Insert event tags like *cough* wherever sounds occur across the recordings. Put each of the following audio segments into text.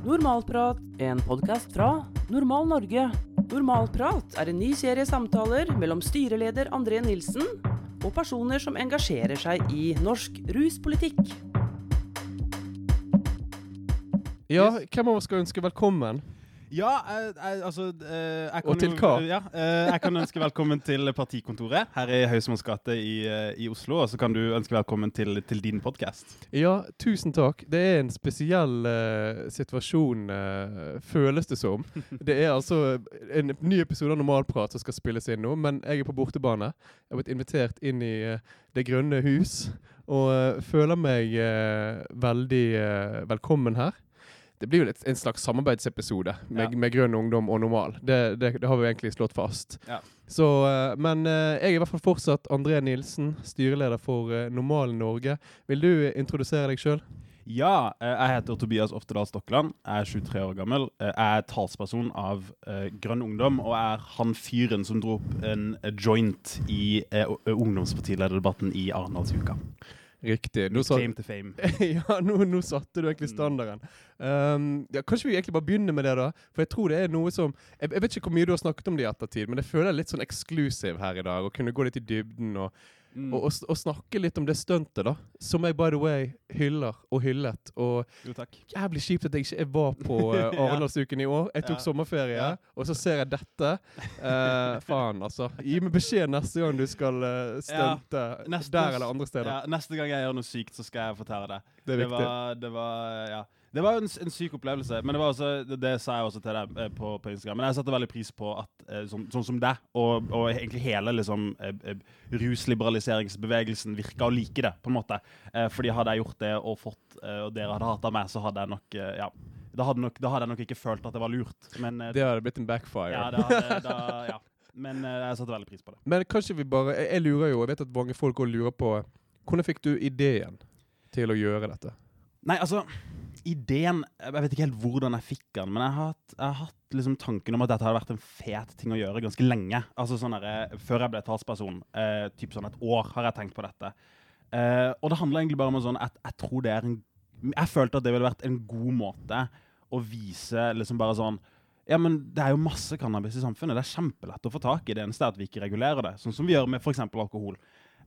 Normalprat, en podkast fra Normal Norge. Normalprat er en ny serie samtaler mellom styreleder André Nilsen og personer som engasjerer seg i norsk ruspolitikk. Ja, hvem av oss skal ønske velkommen? Ja, jeg, jeg, altså eh, jeg kan Og til hva? Ja, eh, jeg kan ønske velkommen til partikontoret her i Høysmåls gate i, eh, i Oslo. Og så kan du ønske velkommen til, til din podkast. Ja, tusen takk. Det er en spesiell eh, situasjon, eh, føles det som. *laughs* Det er altså en ny episode av Normalprat som skal spilles inn nå, men jeg er på bortebane. Jeg har blitt invitert inn i eh, Det grønne hus, og eh, føler meg eh, veldig eh, velkommen her. Det blir jo en slags samarbeidsepisode med, Ja. med Grønn ungdom og Normal. Det, det, det har vi egentlig slått fast. Ja. Så, eh, men eh, jeg er i hvert fall fortsatt André Nilsen, styreleder for eh, Normal Norge. Vil du introdusere deg sjøl? Ja, jeg heter Tobias Oftedal Stokkeland. Jeg er 23 år gammel. Jeg er talsperson av Grønn Ungdom og er han fyren som dro opp en joint i ungdomspartilederdebatten i Arendalsuka. Riktig. Nå, sa, Claim to fame. *laughs* ja, nå, nå satte du egentlig Mm. standarden. Um, ja, kanskje vi egentlig bare begynner med det, da? For jeg tror det er noe som Jeg, jeg vet ikke hvor mye du har snakket om det i ettertid, men jeg føler det er litt sånn eksklusiv her i dag. Å kunne gå litt i dybden og, Mm. og, og, snakke litt om det stuntet, da. Som jeg by the way hyller og hyllet. Og Jo, jævlig kjipt at jeg ikke jeg var på *laughs* uh, Arendalsuken i år. Jeg tok Ja. sommerferie, Ja. og så ser jeg dette. Uh, faen, altså. Gi meg beskjed neste gang du skal uh, stunte ja. der eller andre steder. Ja, neste gang jeg gjør noe sykt, så skal jeg fortelle det. Det viktig. Var, det var, ja. Det var en, en syk opplevelse, men det, var også, det, det sa jeg også til deg eh, på, på Instagram. Men jeg satte veldig pris på at eh, sånn, sånn som deg, og, og egentlig hele liksom, eh, rusliberaliseringsbevegelsen virka å like det, på en måte. Fordi hadde jeg gjort det og fått og dere hadde hata meg, så hadde jeg nok Ja. Da hadde, nok, da hadde jeg nok ikke følt at det var lurt. Men, Det hadde blitt en backfire. ja, det hadde, da, ja. men jeg satte veldig pris på det. Men kanskje vi bare jeg, jeg lurer jo, jeg vet at mange folk også lurer på Hvordan fikk du ideen til å gjøre dette? Nei, altså Ideen Jeg vet ikke helt hvordan jeg fikk den, men jeg har hatt, jeg har hatt liksom tanken om at dette hadde vært en fet ting å gjøre ganske lenge. Altså sånn der, Før jeg ble talsperson, eh, typ sånn et år, har jeg tenkt på dette. Eh, og det handler egentlig bare om sånn at jeg tror det er en Jeg følte at det ville vært en god måte å vise liksom bare sånn ja, men Det er jo masse cannabis i samfunnet. Det er kjempelett å få tak i. Det eneste er at vi ikke regulerer det, sånn som vi gjør med f.eks. alkohol.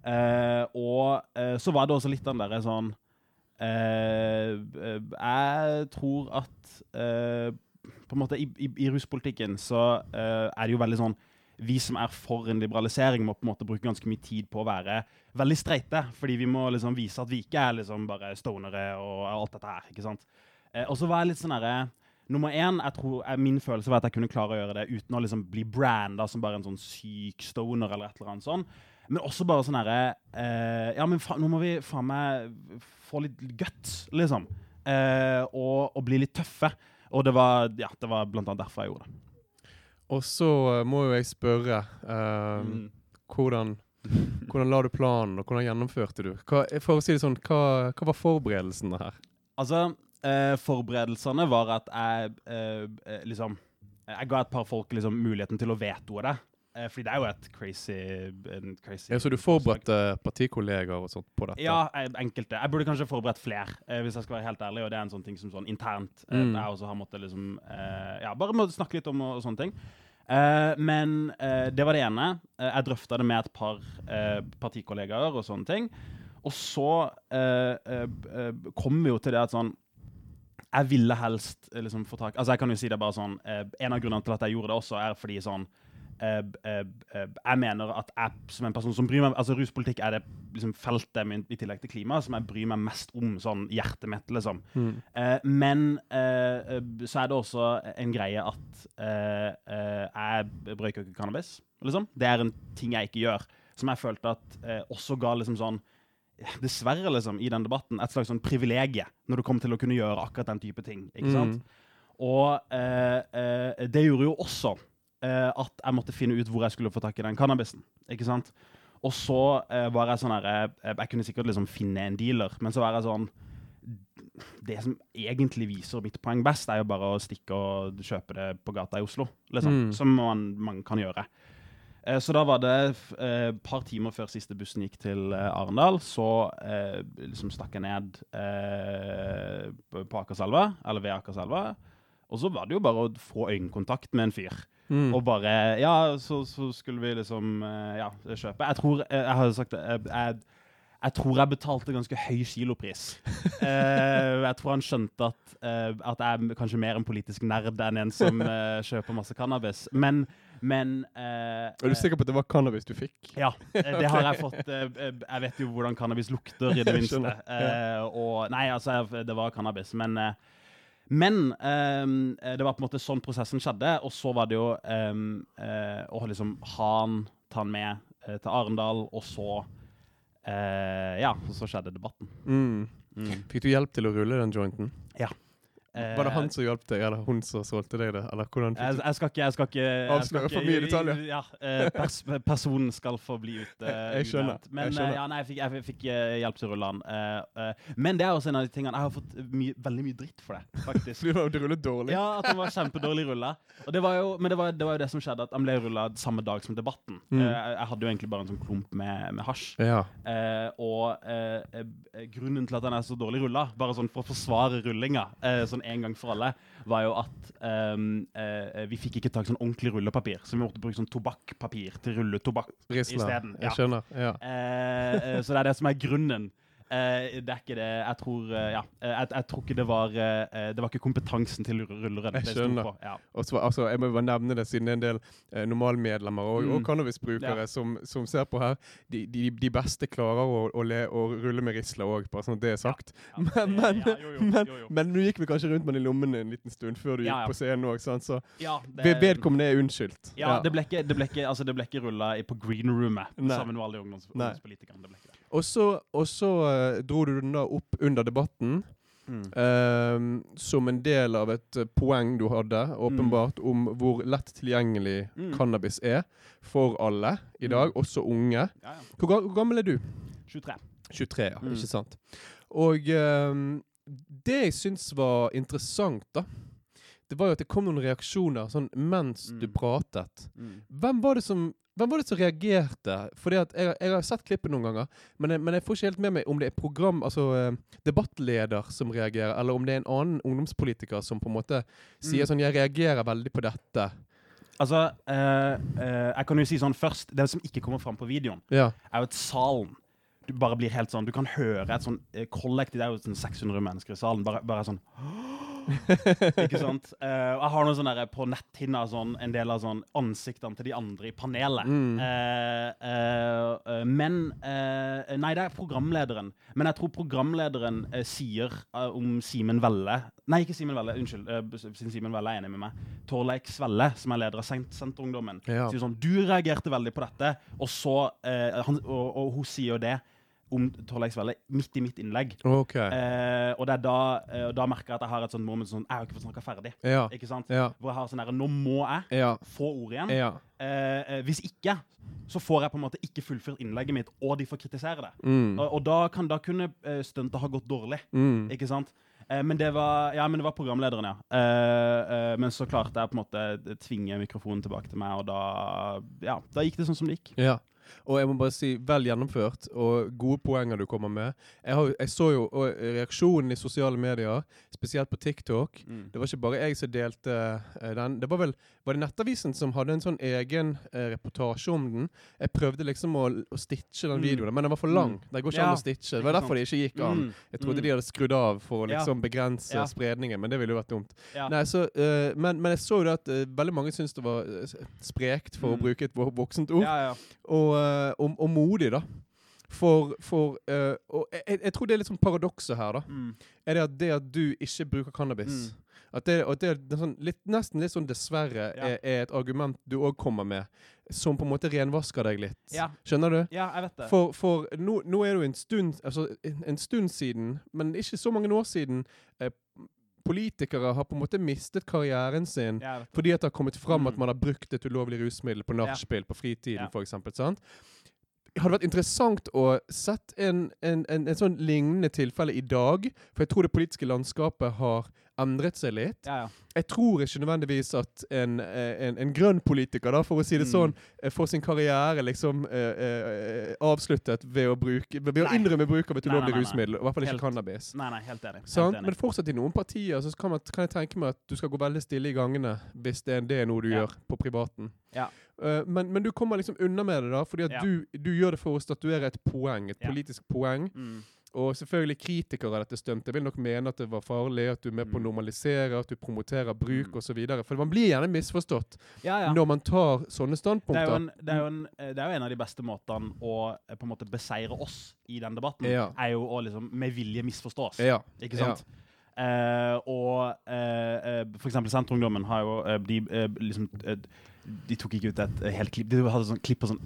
Eh, og eh, så var det også litt den derre sånn eh, eh, Jeg tror at eh, på en måte i, i, i ruspolitikken så eh, er det jo veldig sånn Vi som er for en liberalisering, må på en måte bruke ganske mye tid på å være veldig streite. Fordi vi må liksom vise at vi ikke er liksom bare stonere og alt dette her. ikke sant? Eh, og så var jeg litt sånn herre Nummer én, jeg tror, jeg, Min følelse var at jeg kunne klare å gjøre det uten å liksom bli branda som bare en sånn syk stoner eller et eller annet sånn. Men også bare sånn herre eh, Ja, men fa nå må vi faen meg få litt guts, liksom. Eh, og, og bli litt tøffe. Og det var, ja, det var blant annet derfor jeg gjorde det. Og så eh, må jo jeg spørre eh, Mm. hvordan, hvordan la du planen, og hvordan gjennomførte du? Hva, for å si det sånn, hva, hva var forberedelsene her? Altså, eh, forberedelsene var at jeg eh, eh, liksom Jeg ga et par folk liksom muligheten til å vetoe det. Eh, fordi det er jo et crazy, en crazy Ja, så du forberedte partikollegaer og sånt på dette? Ja, enkelte. Jeg burde kanskje forberedt flere, eh, hvis jeg skal være helt ærlig. Og det er en sånn ting som sånn internt eh, Mm. jeg også har måttet liksom Ja, bare må snakke litt om og, og sånne ting. Men det var det ene. Jeg drøfta det med et par partikollegaer og sånne ting. Og så kom vi jo til det at sånn Jeg ville helst liksom få tak Altså, jeg kan jo si det bare sånn En av grunnene til at jeg gjorde det også, er fordi sånn jeg mener at jeg som en person som bryr meg Altså Ruspolitikk er det liksom feltet min, i tillegg til klima som jeg bryr meg mest om sånn hjertet mitt, liksom. Mm. Eh, men eh, eh, så er det også en greie at eh, eh, jeg brøyker ikke cannabis. Liksom. Det er en ting jeg ikke gjør. Som jeg følte at eh, også ga liksom sånn Dessverre, liksom, i den debatten, et slags sånn privilegie når det kom til å kunne gjøre akkurat den type ting. ikke sant? Og eh, eh, det gjorde jo også eh, at jeg måtte finne ut hvor jeg skulle få tak i den cannabisen. ikke sant? Og så eh, var jeg sånn her eh, Jeg kunne sikkert liksom finne en dealer, men så var jeg sånn Det som egentlig viser mitt poeng best, er jo bare å stikke og kjøpe det på gata i Oslo. liksom, Mm. Som man, man kan gjøre. Eh, Så da var det et eh, par timer før siste bussen gikk til eh, Arendal, så eh, liksom stakk jeg ned eh, på, på Akerselva, eller ved Akerselva. Og så var det jo bare å få øyekontakt med en fyr. Mm. Og bare Ja, så, så skulle vi liksom eh, ja, kjøpe. Jeg tror Jeg, jeg har sagt det. Jeg, jeg, jeg tror jeg betalte ganske høy kilopris. Uh, *laughs* jeg tror han skjønte at, uh, at jeg er kanskje mer en politisk nerd enn en som uh, kjøper masse cannabis. Men, men eh, Er du sikker på at det var cannabis du fikk? ja, *laughs* eh, det har jeg fått. eh, eh, Jeg vet jo hvordan cannabis lukter, i det minste. Eh, og Nei, altså, det var cannabis, men eh, men eh, det var på en måte sånn prosessen skjedde, og så var det jo eh, eh, å liksom ha han, ta han med eh, til Arendal, og så eh, Ja, og så skjedde debatten. Mm. Mm. Fikk du hjelp til å rulle den jointen? Eh, Var det han som hjalp deg, eller hun som solgte deg det? Eller hvordan Jeg, jeg skal ikke, jeg skal ikke Avsløre for mye detaljer. Ja, eh, pers personen skal få bli ute. *laughs* Jeg skjønner, unevnt. Men jeg skjønner. eh, ja, nei, jeg fikk, jeg fikk eh, hjelp til å rulle han. Eh, eh, men det er også en av de tingene Jeg har fått mye, veldig mye dritt for det, faktisk. Fordi *laughs* du rullet dårlig? Ja, at den var kjempedårlig rulla. Og det var jo, men det var, det var jo det som skjedde, at han ble rulla samme dag som debatten. Mm. Eh, jeg, hadde jo egentlig bare en sånn klump med, med hasj. Ja. Eh, og eh, eh, grunnen til at han er så dårlig rulla, bare sånn for å forsvare rullinga, eh, sånn en gang for alle, var jo at um, uh, vi fikk ikke tak i sånn ordentlig rullepapir, så vi måtte bruke sånn tobakkpapir til rulletobakk. Isteden, ja. Jeg skjønner. Ja. Uh, så det er det som er grunnen. Eh, det er ikke det Jeg tror eh, Ja. Eh, jeg, jeg tror ikke det var eh, Det var ikke kompetansen til rulleren Jeg skjønner. på. Ja. Og så, altså, jeg må bare nevne det, siden det er en del eh, normalmedlemmer og, og Mm. cannabisbrukere Ja. som, som ser på her. De, de, de beste klarer å, å, le, å rulle med risler òg, bare sånn at det er sagt. Men, det- du gikk vi kanskje rundt med den i lommene en liten stund før du Ja, gikk på scenen òg, så Ja, ved- vedkommende er unnskyldt. Ja, det ble ikke, det ble ikke, altså det ble ikke rulla på green roomet sammen med alle ungdoms, ungdomspolitikerne. Det ble ikke det. Og så, eh, dro du den da opp under debatten Mm. Uh, som en del av et eh, poeng du hadde, åpenbart, om hvor lett tilgjengelig Mm. cannabis er for alle i dag, Mm. også unge. Ja, ja. Hvor, hvor gammel er du? 23. 23, ja. Mm. Ikke sant? Og uh, det jeg syns var interessant, da, det var jo at det kom noen reaksjoner sånn mens du Mm. pratet. Mm. Hvem var det som hvem var det som reagerte? Fordi at jeg, jeg har sett klippet noen ganger, men jeg, men jeg får ikke helt med meg om det er program, altså eh, debattleder som reagerer, eller om det er en annen ungdomspolitiker som på en måte sier Mm. sånn 'Jeg reagerer veldig på dette'. Altså, eh, eh, jeg kan jo si sånn først Det som ikke kommer fram på videoen, Ja. er jo at salen du bare blir helt sånn Du kan høre et sånn eh, kollektiv Det er jo sånn 600 mennesker i salen. Bare, bare sånn *laughs* Ikke sant? Uh, jeg har noe sånn der på netthinna sånn, en del av sånn ansiktene til de andre i panelet. Mm. Uh, uh, men Nei, det er programlederen. Men jeg tror programlederen sier om Simen Velle Nei, ikke Simen Velle, unnskyld. siden Simen Velle er enig med meg. Torleik Svelle, som er leder av Senterungdommen, Ja. sier sånn Du reagerte veldig på dette, og så han, og, og hun sier jo det om jeg Svelle midt i mitt innlegg. Okay. Eh, og det er da, eh, da merker jeg at jeg har et sånt moment sånn Jeg har ikke fått snakka ferdig. Ja. Ikke sant? Ja. Hvor jeg har sånn Nå må jeg Ja. få ord igjen. Eh, eh, hvis ikke, så får jeg på en måte ikke fullført innlegget mitt, og de får kritisere det. Mm. Og, og da, kan, da kunne uh, stuntet ha gått dårlig. Mm. Ikke sant? Eh, men, det var, ja, men det var programlederen, ja. Eh, eh, men så klarte jeg på en måte tvinge mikrofonen tilbake til meg, og da, ja, da gikk det sånn som det gikk. Ja. Og jeg må bare si vel gjennomført, og gode poenger du kommer med. Jeg, har, jeg så jo reaksjonen i sosiale medier, spesielt på TikTok. Det var ikke bare jeg som delte uh, den. Det var vel var det Nettavisen som hadde en sånn egen uh, reportasje om den. Jeg prøvde liksom å, å stitche den Mm. videoen, men den var for lang. Mm. Det går ikke Ja, an å stitche. Det var derfor det ikke gikk an. Mm. Jeg trodde Mm. de hadde skrudd av for å Ja. liksom begrense Ja. spredningen, men det ville jo vært dumt. Ja. Nei, så, uh, men, men jeg så jo det at veldig mange syntes det var sprekt, for å Mm. bruke et voksent ord Ja, ja. og, og, og modig, da. For, for uh, Og jeg, jeg tror det er litt sånn paradokset her, da. Mm. Er det at det at du ikke bruker cannabis Mm. At det, at det er sånn, litt, nesten litt sånn dessverre Ja. er, er et argument du òg kommer med, som på en måte renvasker deg litt. Ja. Skjønner du? ja, jeg vet det. For, for nå, nå er det jo en stund, altså, en, en stund siden, men ikke så mange år siden, eh, politikere har på en måte mistet karrieren sin Ja, det. fordi at det har kommet fram Mm. at man har brukt et ulovlig rusmiddel på nachspiel på fritiden, Ja. sant? Hadde vært interessant å sett en, en, en, en sånn lignende tilfelle i dag, for jeg tror det politiske landskapet har endret seg litt. Ja, ja. Jeg tror ikke nødvendigvis at en, eh, en, en grønn politiker, da, for å si det Mm. sånn, eh, får sin karriere liksom eh, eh, avsluttet ved å, bruke, ved å innrømme bruk av et ulovlig rusmiddel. I hvert fall ikke Helt- cannabis. Nei, nei, helt enig. Helt enig. Men fortsatt i noen partier så kan, man, kan jeg tenke meg at du skal gå veldig stille i gangene hvis det er, det er noe du Ja. gjør på privaten. Ja. Uh, men, men du kommer liksom unna med det, da, fordi at du, du gjør det for å statuere et poeng, et politisk poeng. Mm. Og selvfølgelig kritikere av dette stuntet vil nok mene at det var farlig, at du er med på å Mm. normalisere, at du promoterer bruk Mm. osv. For man blir gjerne misforstått Ja, ja. når man tar sånne Det er, standpunkter. en, det, er en, eh, det er jo en av de beste måtene å eh, på en måte beseire oss i den debatten. Ja. Er jo å liksom med vilje misforstå oss. Ja. Ikke sant? Eh, og uh, uh, for eksempel Senterungdommen har jo de, liksom, de tok ikke ut et helt klipp. De hadde sånn klipp på sånn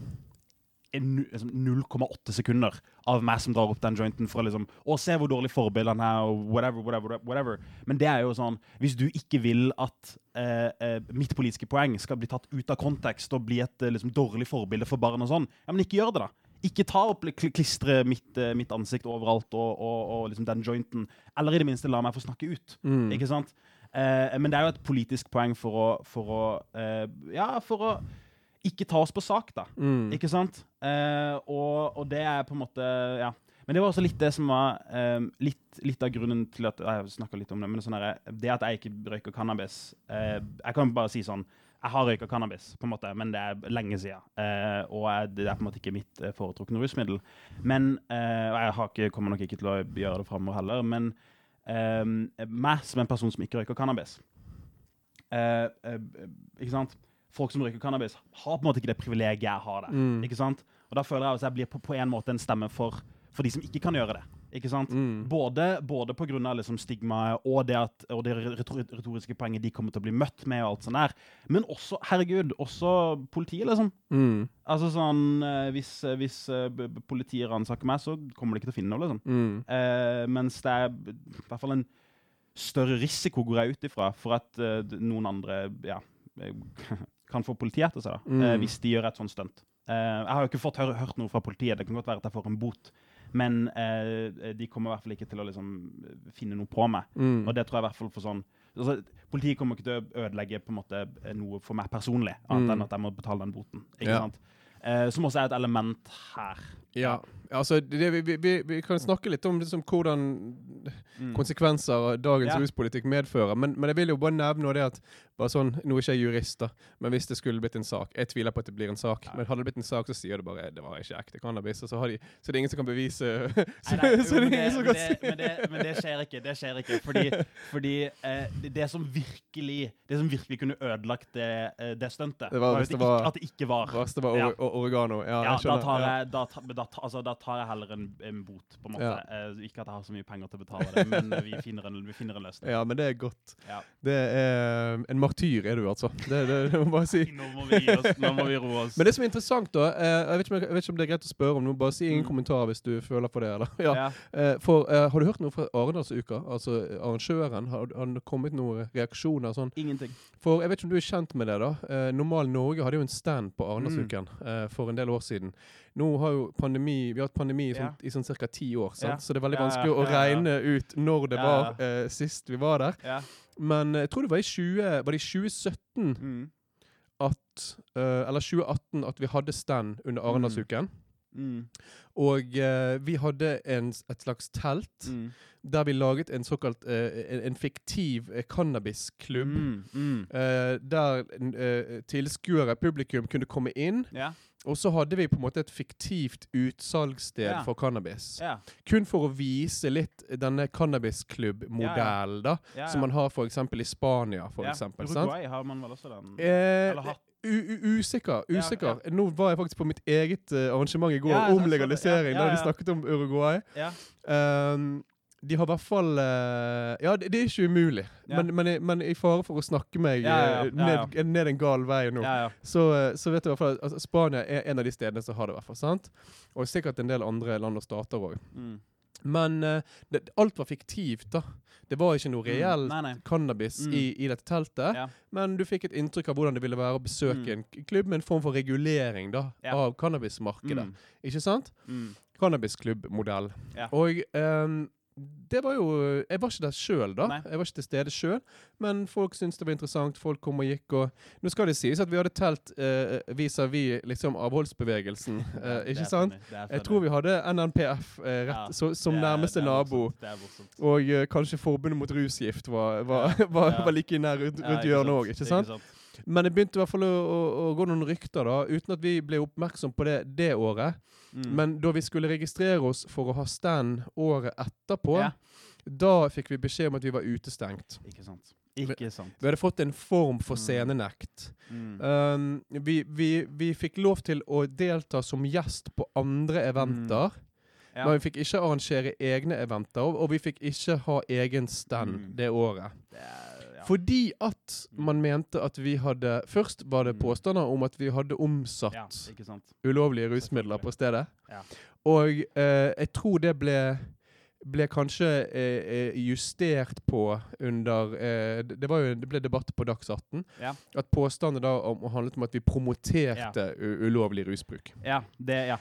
0,8 sekunder av meg som drar opp den jointen for å liksom Å, se hvor dårlig forbilde han er, og whatever, whatever, whatever. Men det er jo sånn Hvis du ikke vil at eh, eh, mitt politiske poeng skal bli tatt ut av kontekst og bli et eh, liksom, dårlig forbilde for barn og sånn, ja, men ikke gjør det, da. Ikke ta opp klistre mitt, eh, mitt ansikt overalt og, og, og liksom den jointen. Eller i det minste la meg få snakke ut. Mm. Ikke sant? Eh, men det er jo et politisk poeng for å, for å eh, Ja, for å ikke ta oss på sak, da. Mm. Ikke sant? Eh, og, og det er på en måte Ja. Men det var også litt det som var eh, litt, litt av grunnen til at Jeg snakka litt om det, men sånn her, det at jeg ikke røyker cannabis uh, Jeg kan bare si sånn Jeg har røyka cannabis, på en måte, men det er lenge siden. Uh, og jeg, det er på en måte ikke mitt foretrukne rusmiddel. Men Og jeg ikke, kommer nok ikke til å gjøre det framover heller. Men meg som en person som ikke røyker cannabis Ikke sant? Folk som røyker cannabis, har på en måte ikke det privilegiet jeg har der. Mm. Ikke sant? Og da føler jeg at jeg blir på, på en måte en stemme for, for de som ikke kan gjøre det. Ikke sant? Mm. Både, både av liksom stigmaet og det, at, og det retoriske poenget de kommer til å bli møtt med, og alt sånt der. Men også, herregud, også politiet, liksom. Mm. Altså sånn, eh, Hvis, hvis eh, politiet ransaker meg, så kommer de ikke til å finne noe, liksom. Mm. Eh, mens det er i hvert fall en større risiko, går jeg ut ifra, for at uh, noen andre ja, kan få politiet etter seg, da, Mm. eh, hvis de gjør et sånt stunt. Eh, jeg har jo ikke fått hør, hørt noe fra politiet. Det kan godt være at jeg får en bot. Men eh, de kommer i hvert fall ikke til å liksom, finne noe på meg. Mm. Og det tror jeg i hvert fall for sånn altså, Politiet kommer ikke til å ødelegge på en måte eh, noe for meg personlig, annet Mm. enn at jeg må betale den boten. Ikke Ja. sant? Eh, som også er et element her. Ja. Altså, det, vi, vi, vi, kan snakke litt om liksom, hvordan Mm. konsekvenser dagens Ja. ruspolitikk medfører. Men, men jeg vil jo bare nevne det at bare sånn, Nå er ikke jeg jurist, da, men hvis det skulle blitt en sak Jeg tviler på at det blir en sak, Ja. men hadde det blitt en sak, så sier det bare det var ikke ekte cannabis. Og så, har de, så det er ingen som kan bevise Så, Nei, nei, *laughs* så det men det, men, men det skjer ikke. Det skjer ikke. Fordi, *laughs* fordi eh, det, det som virkelig Det som virkelig kunne ødelagt det, eh, det stuntet, var var at det, var- ikke, det var. Hva det var Ja. Oregano? Ja, Ja, jeg da tar jeg, da, ta- da, altså, da tar jeg heller en, en bot, på en måte. Eh, ikke at jeg har så mye penger til å betale det, men eh, vi finner en, vi finner en løsning. Ja, men det er godt. Ja. Det er En martyr er du, altså. Det, det, det må bare si. *laughs* Nå må vi oss. Nå må vi roe oss. Men det som er interessant, da eh, jeg, vet ikke jeg vet ikke om det er greit å spørre om noe. Bare si ingen Mm. kommentar hvis du føler for det. eller? *laughs* Eh, for eh, Har du hørt noe fra Arendalsuka? Altså eh, arrangøren? Har, har det kommet noen reaksjoner? sånn? Ingenting. For Jeg vet ikke om du er kjent med det. da. Eh, Normal Norge hadde jo en stand på Arendalsuken Mm. eh, for en del år siden. Nå har jo pandemi, Vi har hatt pandemi i sånn, Ja. i sånn ca. ti år, sant? Så det er veldig vanskelig å regne ut når det var uh, sist vi var der. Ja. Men eh, jeg tror det var i 20, var det i 2017 Mm. at uh, Eller 2018 at vi hadde stand under Arendalsuken. Mm. Og uh, vi hadde en, et slags telt Mm. der vi laget en såkalt uh, en, en fiktiv cannabisklubb. Mm. Mm. eh, der uh, tilskuere, publikum, kunne komme inn. Ja. Og så hadde vi på en måte et fiktivt utsalgssted Ja. for cannabis. Ja. Kun for å vise litt denne cannabisklubb-modellen da, Ja, som man har f.eks. i Spania. For ja. eksempel, sant? Uruguay har man vel også den? Eh, Eller hatt. usikker. Usikker. Nå var jeg faktisk på mitt eget uh, arrangement i går om legalisering, da de ja. snakket om Uruguay. Ja. De har i hvert fall uh, Ja, det, det er ikke umulig, Ja. men, men, men i fare for å snakke meg Ja, ja, ja. eh. Ned, ned en gal vei nå, så, eh, så vet du i hvert fall at altså, Spania er en av de stedene som har det. i hvert fall, sant? Og sikkert en del andre land og stater òg. Mm. Men uh, det, alt var fiktivt, da. Det var ikke noe reelt nei. cannabis Mm. i, i dette teltet. Men du fikk et inntrykk av hvordan det ville være å besøke Mm. en klubb med en form for regulering da, av cannabismarkedet. Mm. Ikke sant? Mm. Cannabisklubbmodell. Ja. Og ehm, det var jo Jeg var ikke der sjøl, da. Nei. Jeg var ikke til stede sjøl. Men folk syntes det var interessant. Folk kom og gikk. Og nå skal det sies at vi hadde telt eh, vis-à-vis liksom avholdsbevegelsen. *laughs* Eh, ikke sant? Jeg tror vi hadde NNPF eh, rett, Ja, så, som det nærmeste det nabo. Og eh, kanskje Forbundet mot rusgift var, var, Ja, *laughs* var, ja. var like nær rundt, rundt hjørnet òg, ikke sant? Men det begynte i hvert fall å, å, å gå noen rykter, da, uten at vi ble oppmerksom på det det året. Mm. Men da vi skulle registrere oss for å ha stand året etterpå, Ja. da fikk vi beskjed om at vi var utestengt. Ikke sant. Ikke sant. Vi hadde fått en form for Mm. scenenekt. Mm. Um, vi, vi, vi fikk lov til å delta som gjest på andre eventer. Ja. Men vi fikk ikke arrangere egne eventer, og vi fikk ikke ha egen stand Mm. det året. Det er. Fordi at man mente at vi hadde Først var det Mm. påstander om at vi hadde omsatt ulovlige rusmidler på stedet. Ja. Og eh, jeg tror det ble ble kanskje eh, eh, justert på under eh, det, jo, det ble debatt på Dags 18. Ja. At påstandene da om, handlet om at vi promoterte ja. ulovlig rusbruk. Ja, det, ja.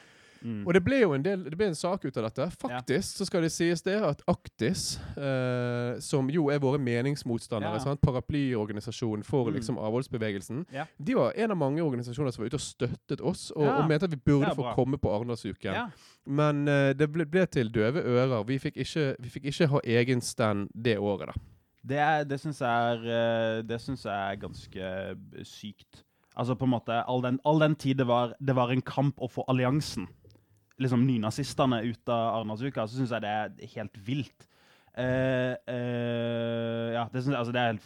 Mm. Og det ble jo en, del, det ble en sak ut av dette. Faktisk så skal det sies det at Aktis, eh, som jo er våre meningsmotstandere, Ja. paraplyorganisasjonen for Mm. liksom avholdsbevegelsen, Ja. de var en av mange organisasjoner som var ute og støttet oss, og, Ja. og mente at vi burde få komme på Arendalsuken. ja. Men eh, det ble, ble til døve ører. Vi fikk, ikke, vi fikk ikke ha egen stand det året, da. Det, er- det syns jeg, eh, jeg er ganske eh, sykt. Altså på en måte, All den, all den tid det var, det var en kamp å få alliansen, liksom nynazistene ut av Arendalsuka, så syns jeg det er helt vilt. Uh, uh, ja, det, altså, det er helt,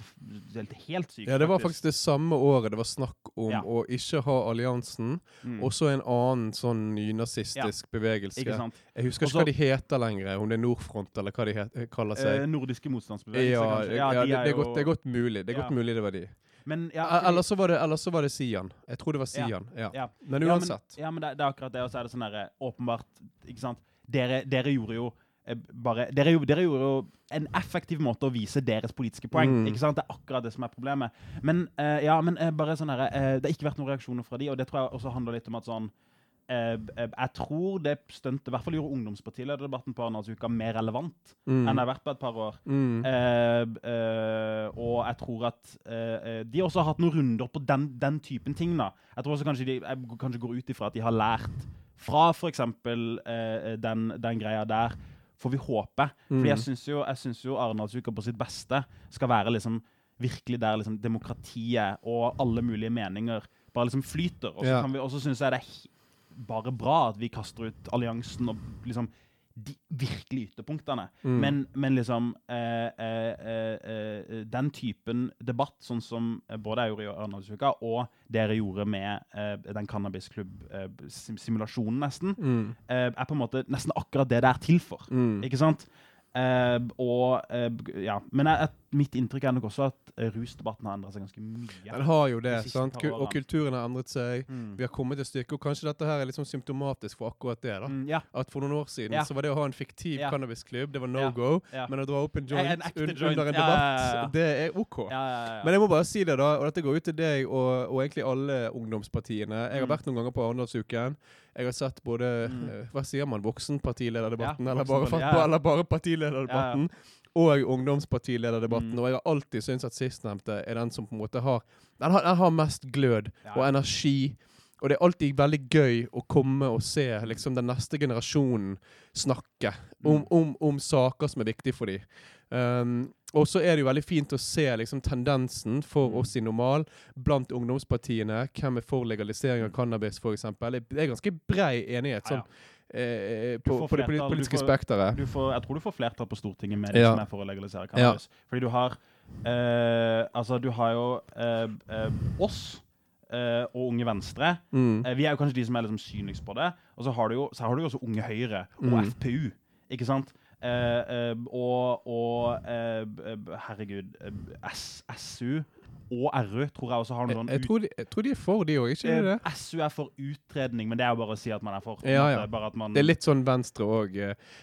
helt, helt sykt. Ja, Det var faktisk det samme året det var snakk om Ja. å ikke ha alliansen, Mm. og så en annen sånn nynazistisk bevegelse. Ikke sant? Jeg husker Også- ikke hva de heter lenger, om det er Nordfront eller hva de heter, kaller seg. seg. nordiske motstandsbevegelser, ja, kanskje. ja, de det, er jo- godt, det er godt mulig. Det er Ja. godt mulig det var de. Men, ja, fordi- Eller så var det, så var det Sian. Jeg tror det var Sian. Ja. ja. Men Ja, uansett. Ja, men det, det er akkurat det. Og så er det sånn derre åpenbart Ikke sant. Dere, dere gjorde jo eh, bare dere, dere gjorde jo en effektiv måte å vise deres politiske poeng. Mm. Ikke sant? Det er akkurat det som er problemet. Men uh, ja, men uh, bare sånn herre eh, Det har ikke vært noen reaksjoner fra de, og det tror jeg også handler litt om at sånn jeg tror det stuntet I hvert fall gjorde ungdomspartilederdebatten på Arendalsuka mer relevant Mm. enn det har vært på et par år. Mm. Eh, eh, og jeg tror at eh, eh, de også har hatt noen runder på den, den typen ting. da. Jeg tror også kanskje de jeg kanskje går ut ifra at de har lært fra f.eks. Eh, den, den greia der. Får vi håpe. Fordi jeg Mm. syns jo, jeg synes jo Arendalsuka på sitt beste skal være liksom virkelig der liksom demokratiet og alle mulige meninger bare liksom flyter. Og så Ja. syns jeg det er bare bra at vi kaster ut alliansen og liksom de virkelige ytterpunktene. Mm. Men, men liksom eh, eh, eh, eh, Den typen debatt, sånn som eh, både jeg gjorde i Arendalsuka, og dere gjorde med eh, den cannabisklubb-simulasjonen, nesten, Mm. eh, er på en måte nesten akkurat det det er til for. Mm. Ikke sant? Eh, og uh, ja, Men jeg, jeg, mitt inntrykk er nok også at eh, rusdebatten har endret seg ganske mye. Den har jo det, de sant? og kulturen har endret seg. Mm. Vi har kommet et stykke, og kanskje dette her er litt sånn symptomatisk for akkurat det. da. Mm, ja, At For noen år siden Ja. så var det å ha en fiktiv Ja. cannabisklubb, det var no go. Men å dra opp en joint en un joint. under en debatt, det er OK. Men jeg må bare si det, da, og dette går ut til deg og, og egentlig alle ungdomspartiene. Jeg har Mm. vært noen ganger på Arendalsuken. Jeg har sett både Mm. eh, Hva sier man? Voksenpartilederdebatten? Ja, eller, bare, ja. eller bare partilederdebatten? Og ungdomspartilederdebatten. Mm. Og jeg har alltid syntes at sistnevnte er den som på en måte har Den har, den har mest glød Ja. og energi. Og det er alltid veldig gøy å komme og se liksom, den neste generasjonen snakke om, Mm. om, om saker som er viktige for dem. Um, og så er det jo veldig fint å se liksom, tendensen for Mm. oss i Normal blant ungdomspartiene. Hvem er for legalisering av cannabis, f.eks. Det er ganske brei enighet Ja, sånn, eh, på, får på det politiske får- spekteret. du får, jeg tror du får flertall på Stortinget med det Ja. som er for å legalisere cannabis. Fordi du har eh, Altså, du har jo eh, eh, oss eh, og Unge Venstre. Mm. Eh, vi er jo kanskje de som er liksom synligst på det. Og så har du jo, så har du også Unge Høyre og Mm. FPU. Ikke sant? Eh, eh, og og eh, herregud SU og RU tror jeg også har Jeg, sånn... jeg, tror de, jeg tror de er for, de òg, ikke er det? Eh, SU er for utredning, men det er jo bare å si at man er for. Ja, ja. Bare at man, Det er litt sånn Venstre òg.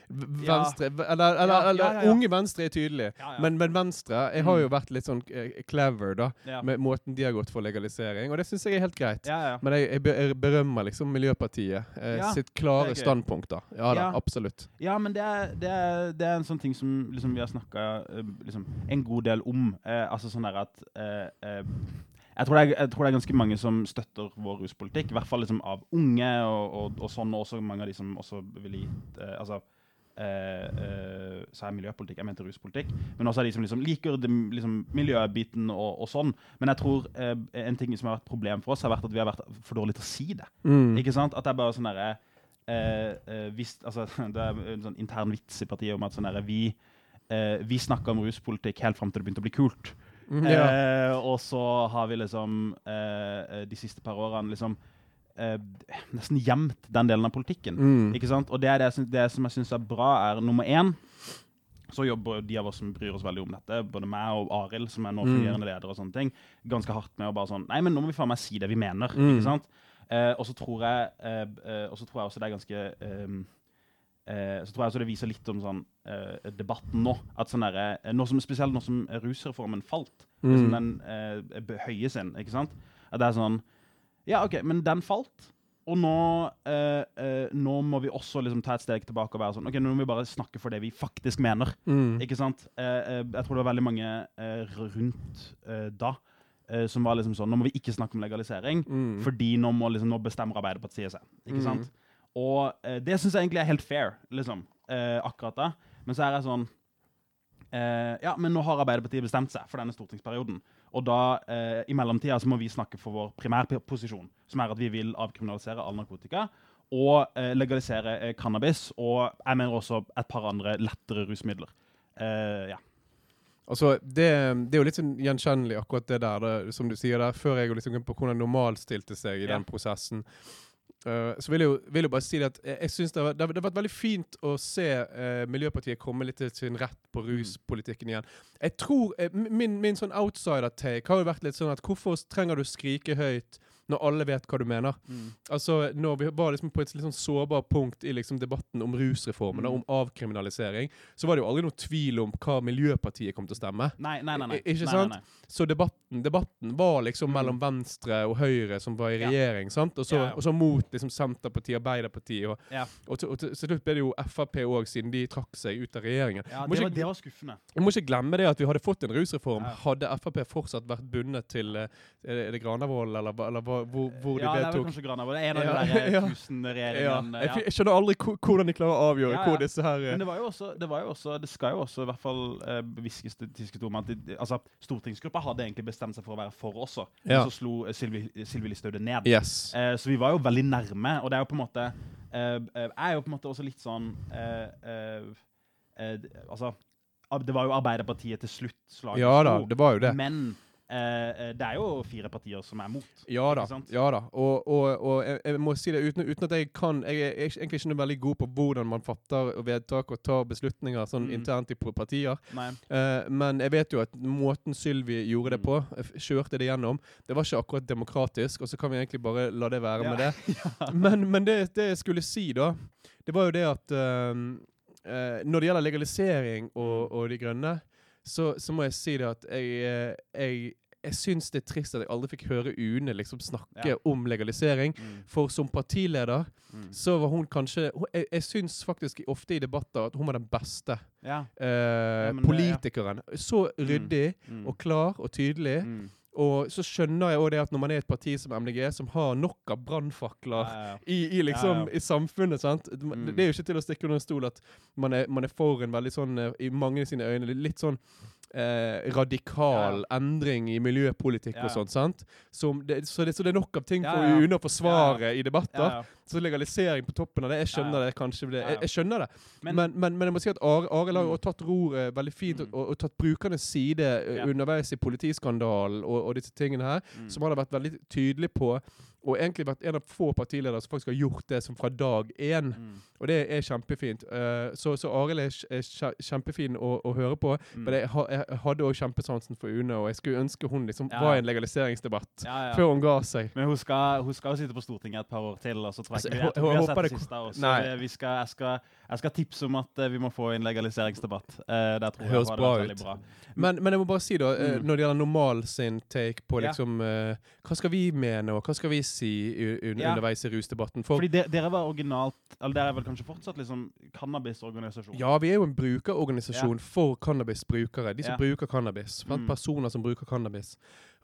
Venstre Eller, eller, Ja, eller ja, ja. Unge Venstre er tydelig. Men, men Venstre jeg har jo Mm. vært litt sånn eh, clever da med måten de har gått for legalisering, og det syns jeg er helt greit. Men jeg, jeg berømmer liksom Miljøpartiet eh, sitt klare det standpunkt. da. Ja da, absolutt. Ja, men det er, det er, det er en sånn ting som liksom, vi har snakka liksom, en god del om. Eh, altså sånn der at eh, eh, jeg, tror er, jeg tror det er ganske mange som støtter vår ruspolitikk. I hvert fall liksom, av unge og, og, og sånn, og også mange av de som også vil gi eh, altså, eh, eh, sa jeg miljøpolitikk, jeg mente ruspolitikk. Men også av de som liksom liker det, liksom, miljøbiten og, og sånn. Men jeg tror eh, en ting som har vært et problem for oss, har vært at vi har vært for dårlige til å si det. Mm. Ikke sant? At det er bare sånn derre eh, eh, hvis, altså, *laughs* Det er en sånn intern vits i partiet om at sånn derre vi, vi snakka om ruspolitikk helt fram til det begynte å bli kult. Mm, ja. Eh, og så har vi liksom eh, eh, de siste par årene liksom eh, nesten gjemt den delen av politikken. Mm. Ikke sant? Og det, er det, det som jeg syns er bra, er nummer én så jobber de av oss som bryr oss veldig om dette, både meg og Arild, som er nå Mm. fungerende leder, og sånne ting, ganske hardt med å bare sånn Nei, men nå må vi faen meg si det vi mener. Mm. ikke sant? Eh, og så tror jeg eh, eh, Og så tror jeg også det er ganske ehm, eh, Så tror jeg også det viser litt om sånn eh, debatten nå. At sånn derre eh, nå som, Spesielt nå som rusreformen falt, liksom Mm. den eh, behøyes inn, ikke sant? At det er sånn Ja, OK, men den falt. Og nå, eh, eh, nå må vi også liksom ta et steg tilbake og være sånn Ok, nå må vi bare snakke for det vi faktisk mener. Mm. Ikke sant? Eh, eh, jeg tror det var veldig mange eh, rundt eh, da eh, som var liksom sånn Nå må vi ikke snakke om legalisering, Mm. fordi nå, må, liksom, nå bestemmer Arbeiderpartiet seg. Ikke Mm. sant? Og eh, det syns jeg egentlig er helt fair, liksom. Eh, akkurat da. Men så er jeg sånn eh, Ja, men nå har Arbeiderpartiet bestemt seg for denne stortingsperioden. Og da, eh, i mellomtida, så må vi snakke for vår primærposisjon, som er at vi vil avkriminalisere all narkotika. Og eh, legalisere eh, cannabis, og jeg mener også et par andre lettere rusmidler. Eh, ja. Altså, det, det er jo litt sånn gjenkjennelig, akkurat det der, det, som du sier der. Før jeg liksom på hvordan normalstilte seg i Ja. den prosessen, eh, så vil jeg, jo, vil jeg bare si at jeg, synes det, har vært- det, har- det har vært veldig fint å se eh, Miljøpartiet komme litt til sin rett på Mm. ruspolitikken igjen. Jeg tror, eh, min, min sånn outsider-take har jo vært litt sånn at hvorfor trenger du skrike høyt når alle vet hva du mener? Altså, når vi var liksom på et litt sånn sårbart punkt i liksom debatten om rusreformen, da, Mm. om avkriminalisering, så var det jo aldri noe tvil om hva Miljøpartiet kom til å stemme. Nei, nei, nei. nei. I- ikke sant? Nei, nei. Så debatten, debatten var liksom Mm. mellom Venstre og Høyre, som var i Ja. regjering, sant? Og så, Ja, ja. og så mot liksom Senterpartiet, Arbeiderpartiet, og, Ja. og, og til slutt ble det jo Frp òg, siden de trakk seg ut av regjeringen. Ja, det, ikke- var, det var skuffende. Vi må ikke glemme det at vi hadde fått en rusreform. Ja. Hadde Frp fortsatt vært bundet til eh, Er det- er det Granavolden, eller, eller hva- hvor, hvor ja, de det Ja, det var kanskje Granavolden. En av de der tusen *laughs* ja. regjeringene. Jeg, jeg skjønner aldri hvordan de klarer å avgjøre hvor disse her eh, Men det var jo også, det var jo også, det skal jo også i hvert fall eh, hviskes det tisket om at de, altså, stortingsgruppa hadde egentlig bestemt seg for å være for også. Ja. Og så slo eh, Sylvi, Sylvi Listhaug det ned. Yes. Eh, så vi var jo veldig nærme, og det er jo på en måte eh, eh, Jeg er jo på en måte også litt sånn eh, eh, eh, Altså, det var jo Arbeiderpartiet til slutt slaget Ja da, det var jo det. Men eh, eh, det er jo fire partier som er mot. Ja da. Ja da. Og, og, og jeg, jeg må si det uten, uten at jeg kan Jeg er egentlig ikke noe veldig god på hvordan man fatter vedtak og tar beslutninger sånn Mm. internt i partier. Eh, men jeg vet jo at måten Sylvi gjorde det Mm. på, kjørte det gjennom, det var ikke akkurat demokratisk, og så kan vi egentlig bare la det være Ja. med det. *laughs* Men, men det, det jeg skulle si, da, det var jo det at uh, uh, Når det gjelder legalisering og, Mm. og De grønne, så, så må jeg si det at jeg, eh, jeg, jeg syns det er trist at jeg aldri fikk høre Une liksom snakke Ja. om legalisering. Mm. For som partileder Mm. så var hun kanskje hun- Jeg, jeg syns faktisk ofte i debatter at hun var den beste Ja. eh, men det- politikeren. Så ryddig Mm. og klar og tydelig. Og så skjønner jeg òg det at når man er et parti som MDG, som har nok av brannfakler Ja, ja, i, i liksom Ja, i samfunnet, sant. Det, Mm. det er jo ikke til å stikke under en stol at man er, man er for en veldig sånn, eh, i mange sine øyne, litt sånn eh, radikal endring i miljøpolitikk og sånt, sant. Det, så, det, så det er nok av ting for. UNE å forsvare i debatter. Så legalisering på toppen av det, jeg skjønner det kanskje. Det, jeg, jeg skjønner det. Men- Men, men, jeg må si at Arild har jo Mm. tatt roret veldig fint og, Mm. og, og tatt brukernes side eh, underveis i politiskandalen og, og disse tingene her Mm. som han har vært veldig tydelig på Og egentlig vært en av få partiledere som faktisk har gjort det som fra dag én. Mm. Og det er kjempefint. Uh, så så Arild er, kj- kje- kjempefin å, å høre på. Mm. Men jeg, jeg hadde òg kjempesansen for Une, og jeg skulle ønske hun liksom Ja, var i en legaliseringsdebatt Ja, ja. før hun ga seg. Men hun skal, hun skal jo sitte på Stortinget et par år til, og så tror jeg Altså, ikke jeg tror hå- vi har sett det det- siste. Også. Vi skal, jeg, skal, jeg skal tipse om at eh, vi må få en legaliseringsdebatt. Uh, der tror jeg Høres bra ut. Bra. Men, men jeg må bare si, da, Mm. når det gjelder Normal sin take på liksom Hva skal vi mene, og hva skal vi si u- un, Ja. underveis i rusdebatten? For Fordi dere, dere var originalt Eller dere er vel kanskje fortsatt liksom cannabisorganisasjon? ja, vi er jo en brukerorganisasjon for cannabisbrukere. De som Ja. bruker cannabis. sant? Mm. Personer som bruker cannabis.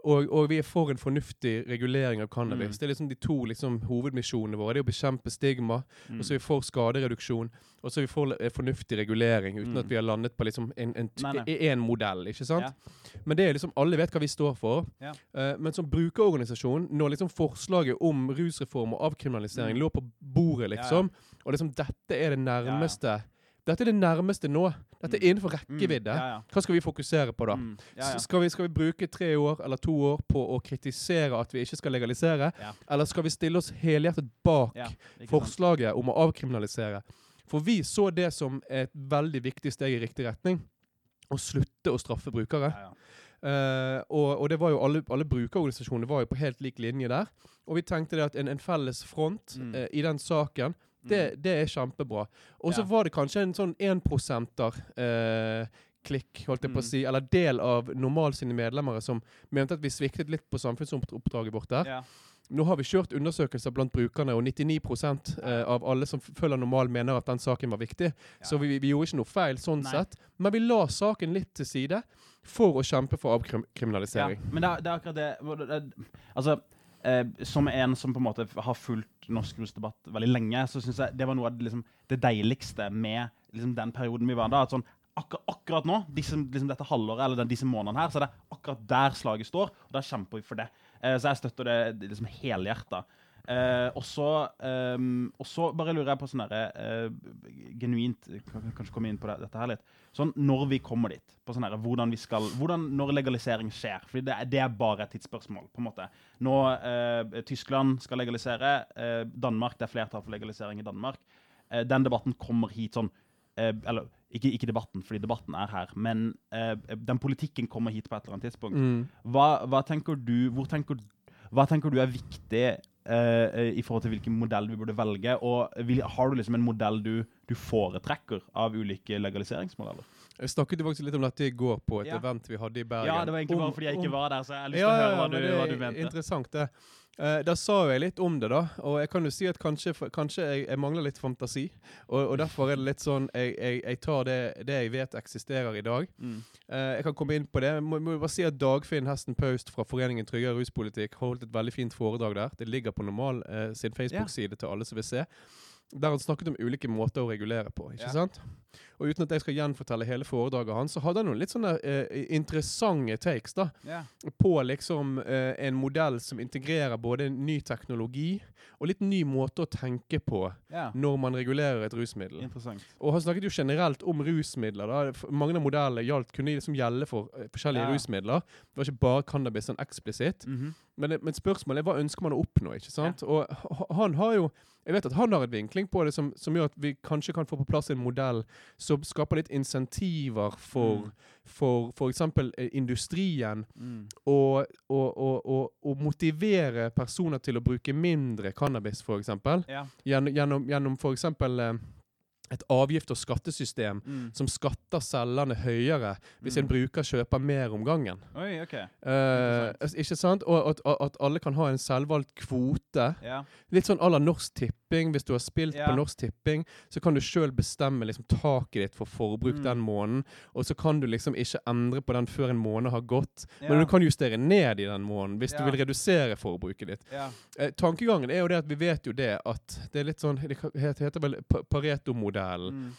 Og, og vi er for en fornuftig regulering av cannabis. Mm. Det er liksom de to liksom, hovedmisjonene våre. Det er å bekjempe stigma, Mm. og så er vi for skadereduksjon. Og så er vi for eh, fornuftig regulering, uten Mm. at vi har landet på liksom en, en, Nei, nei. en modell. ikke sant? Ja. Men det er liksom, alle vet hva vi står for. Ja. Uh, men som brukerorganisasjon, når liksom forslaget om rusreform og avkriminalisering Mm. lå på bordet, Ja, ja. liksom, og liksom dette er det nærmeste Dette er det nærmeste nå. Dette er Mm. innenfor rekkevidde. Mm. Ja, ja. Hva skal vi fokusere på da? Mm. Ja, Skal, vi, skal vi bruke tre år eller to år på å kritisere at vi ikke skal legalisere? Eller skal vi stille oss helhjertet bak forslaget om å avkriminalisere? For vi så det som et veldig viktig steg i riktig retning. Å slutte å straffe brukere. Eh, og, og det var jo alle, alle brukerorganisasjoner var jo på helt lik linje der. Og vi tenkte det at en, en felles front Mm. uh, i den saken, det, det er kjempebra. Og så Ja. var det kanskje en sånn énprosenter eh, klikk, holdt jeg på å Mm. si, eller del av Normal sine medlemmer som mente at vi sviktet litt på samfunnsoppdraget vårt der. Ja. Nå har vi kjørt undersøkelser blant brukerne, og 99 eh, av alle som følger Normal, mener at den saken var viktig. Så vi, vi gjorde ikke noe feil sånn Nei. sett. Men vi la saken litt til side for å kjempe for Ja, avkriminalisering. men det er, det er akkurat det Altså, eh, som en som på en måte har fulgt norsk rusdebatt veldig lenge, så syns jeg det var noe av liksom, det deiligste med liksom, den perioden vi var da. At sånn, akkur akkurat nå, disse, liksom, dette halvåret eller den, disse månedene her, så er det akkurat der slaget står, og da kjemper vi for det. Eh, så jeg støtter det liksom helhjerta. Eh, og så ehm, bare lurer jeg på sånn herre eh, Genuint kan kan Kanskje komme inn på det, dette her litt. Sånn når vi kommer dit. På sånn hvordan vi skal Hvordan Når legalisering skjer. For det, det er bare et tidsspørsmål. på en måte. Nå eh, Tyskland skal legalisere. Eh, Danmark, det er flertall for legalisering i Danmark. Eh, den debatten kommer hit sånn eh, Eller ikke, ikke debatten, fordi debatten er her. Men eh, den politikken kommer hit på et eller annet tidspunkt. Mm. Hva, hva tenker du Hvor tenker, hva tenker du er viktig i forhold til hvilken modell vi burde velge? Og har du liksom en modell du, du foretrekker av ulike legaliseringsmodeller? Jeg snakket jo faktisk litt om dette i går på et Ja. event vi hadde i Bergen. Ja, det var egentlig Om- bare fordi jeg ikke var der, så jeg har lyst Ja, til å høre hva, ja, du, hva du mente. Interessant, det. Eh, da sa jeg litt om det, da. Og jeg kan jo si at kanskje, kanskje jeg, jeg mangler litt fantasi. Og, og derfor er det litt sånn Jeg, jeg, jeg tar det, det jeg vet eksisterer i dag. Mm. Uh, jeg kan komme inn på det. Jeg må, må bare si at Dagfinn Hesten Paust fra Foreningen Tryggere ruspolitikk holdt et veldig fint foredrag der. Det ligger på Normal uh, sin Facebook-side til alle som vil se. Der han snakket om ulike måter å regulere på. ikke yeah. sant? Og uten at jeg skal gjenfortelle hele foredraget hans, så hadde han noen litt sånne eh, interessante takes da, yeah. på liksom eh, en modell som integrerer både ny teknologi og litt ny måte å tenke på yeah. når man regulerer et rusmiddel. Og han snakket jo generelt om rusmidler. da. Mange av modellene gjaldt, kunne liksom gjelde for eh, forskjellige yeah. rusmidler. Det var ikke bare cannabis sånn eksplisitt. Mhm. Men, men spørsmålet er hva ønsker man å oppnå? ikke sant? Og han har jo jeg vet at han har et vinkling på det som, som gjør at vi kanskje kan få på plass en modell som skaper litt insentiver for Mm. for f.eks. industrien Mm. og, og, og, og, og motivere personer til å bruke mindre cannabis, f.eks. Ja. Gjennom, gjennom, gjennom f.eks. Et avgift- og skattesystem Mm. som skatter selgerne høyere hvis en Mm. bruker kjøper mer om gangen. Oi, OK. Eh, ikke sant? Og at, at, alle kan ha en selvvalgt kvote. Ja. Litt sånn à la Norsk Tipping. Hvis du har spilt Ja. på Norsk Tipping, så kan du sjøl bestemme liksom, taket ditt for forbruk Mm. den måneden. Og så kan du liksom ikke endre på den før en måned har gått. Ja. Men du kan justere ned i den måneden hvis du vil redusere forbruket ditt. ja. Eh, tankegangen er jo det at vi vet jo det at det er litt sånn Det heter, vel Pa- Pareto-modellen. Mm.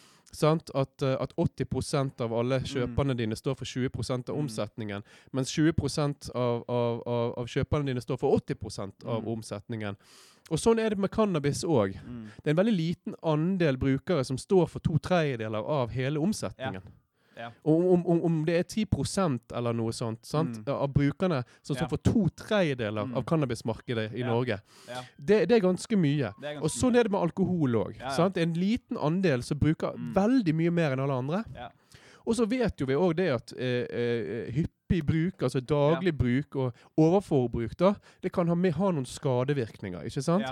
At, eh, at 80% av alle kjøperne dine står for 20% av Mm. omsetningen. Mens 20 av, av, av, av kjøperne dine står for 80% av Mm. omsetningen. Og sånn er det med cannabis òg. Mm. Det er en veldig liten andel brukere som står for to tredjedeler av hele omsetningen. Ja. Og om, om, om det er 10% eller noe sånt sant? Mm. av brukerne som står Ja. for to tredjedeler Mm. av cannabismarkedet i Ja. Norge, Ja. det, det er ganske mye. Er ganske Og sånn er det med alkohol òg. Ja, ja. En liten andel som bruker Mm. veldig mye mer enn alle andre. Ja. Og så vet jo vi òg det at eh, eh, hyppig bruk, altså daglig bruk og overforbruk, da, det kan ha, med, ha noen skadevirkninger, ikke sant?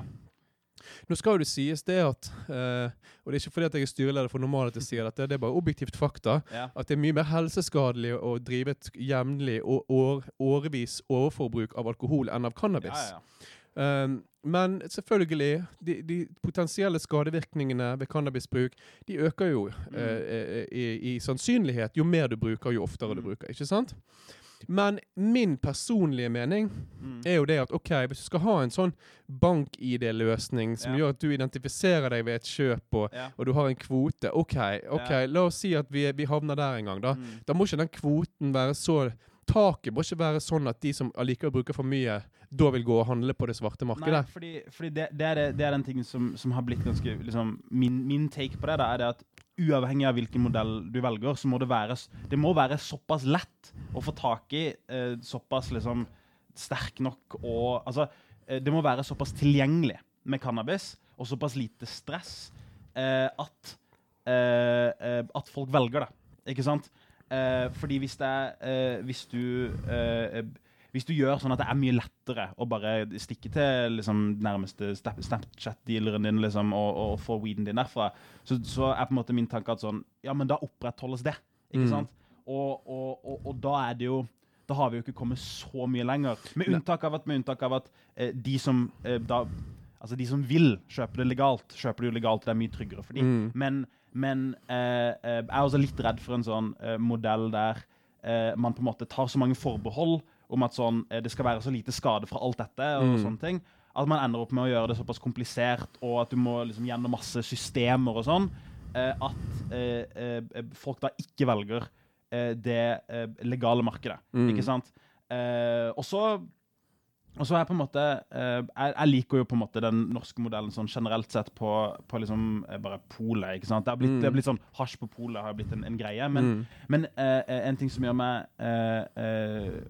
Nå skal jo det sies det at uh, Og det er ikke fordi at jeg er styreleder for Normal at jeg sier dette, det er bare objektivt fakta. Ja. At det er mye mer helseskadelig å drive et jevnlig og år, årevis overforbruk av alkohol enn av cannabis. Ja, ja. Um, men selvfølgelig, de, de potensielle skadevirkningene ved cannabisbruk de øker jo Mm. uh, i, i sannsynlighet jo mer du bruker, jo oftere du Mm. bruker. ikke sant? Men min personlige mening Mm. er jo det at ok, hvis du skal ha en sånn bank-ID-løsning som Ja. gjør at du identifiserer deg ved et kjøp, og, Ja. og du har en kvote OK, ok, Ja. la oss si at vi, vi havner der en gang, da. Mm. Da må ikke den kvoten være så Taket må ikke være sånn at de som allikevel bruker for mye, da vil gå og handle på det svarte Nei, markedet. fordi, fordi det, det, er det, er den tingen som, som har blitt ganske liksom, min, min take på det, da, er det at uavhengig av hvilken modell du velger, så må det være Det må være såpass lett å få tak i, eh, såpass liksom sterk nok og Altså, eh, det må være såpass tilgjengelig med cannabis, og såpass lite stress, eh, at eh, eh, At folk velger det. Ikke sant? Eh, fordi hvis det er Hvis du hvis du gjør sånn at det er mye lettere å bare stikke til liksom, nærmeste Snapchat-dealeren din liksom, og, og få weeden din derfra, så, så er på en måte min tanke at sånn Ja, men da opprettholdes det. Ikke Mm. sant? Og, og, og, da er det jo Da har vi jo ikke kommet så mye lenger. Med unntak av at, med unntak av at eh, de som eh, da Altså de som vil kjøpe det legalt, kjøper det jo legalt. Det er mye tryggere for dem. Mm. Men, men eh, eh, jeg er også litt redd for en sånn eh, modell der eh, man på en måte tar så mange forbehold om at sånn, eh, det skal være så lite skade fra alt dette, og Mm. sånne ting, at man ender opp med å gjøre det såpass komplisert, og at du må liksom gjennom masse systemer og sånn, eh, at eh, eh, folk da ikke velger eh, det legale markedet. Mm. Ikke sant? Eh, og så og så er jeg på en måte jeg, jeg liker jo på en måte den norske modellen sånn generelt sett på, på liksom bare polet. ikke sant? Det har blitt, Mm. blitt sånn Hasj på polet har blitt en, en greie. Men, Mm. men en ting som gjør meg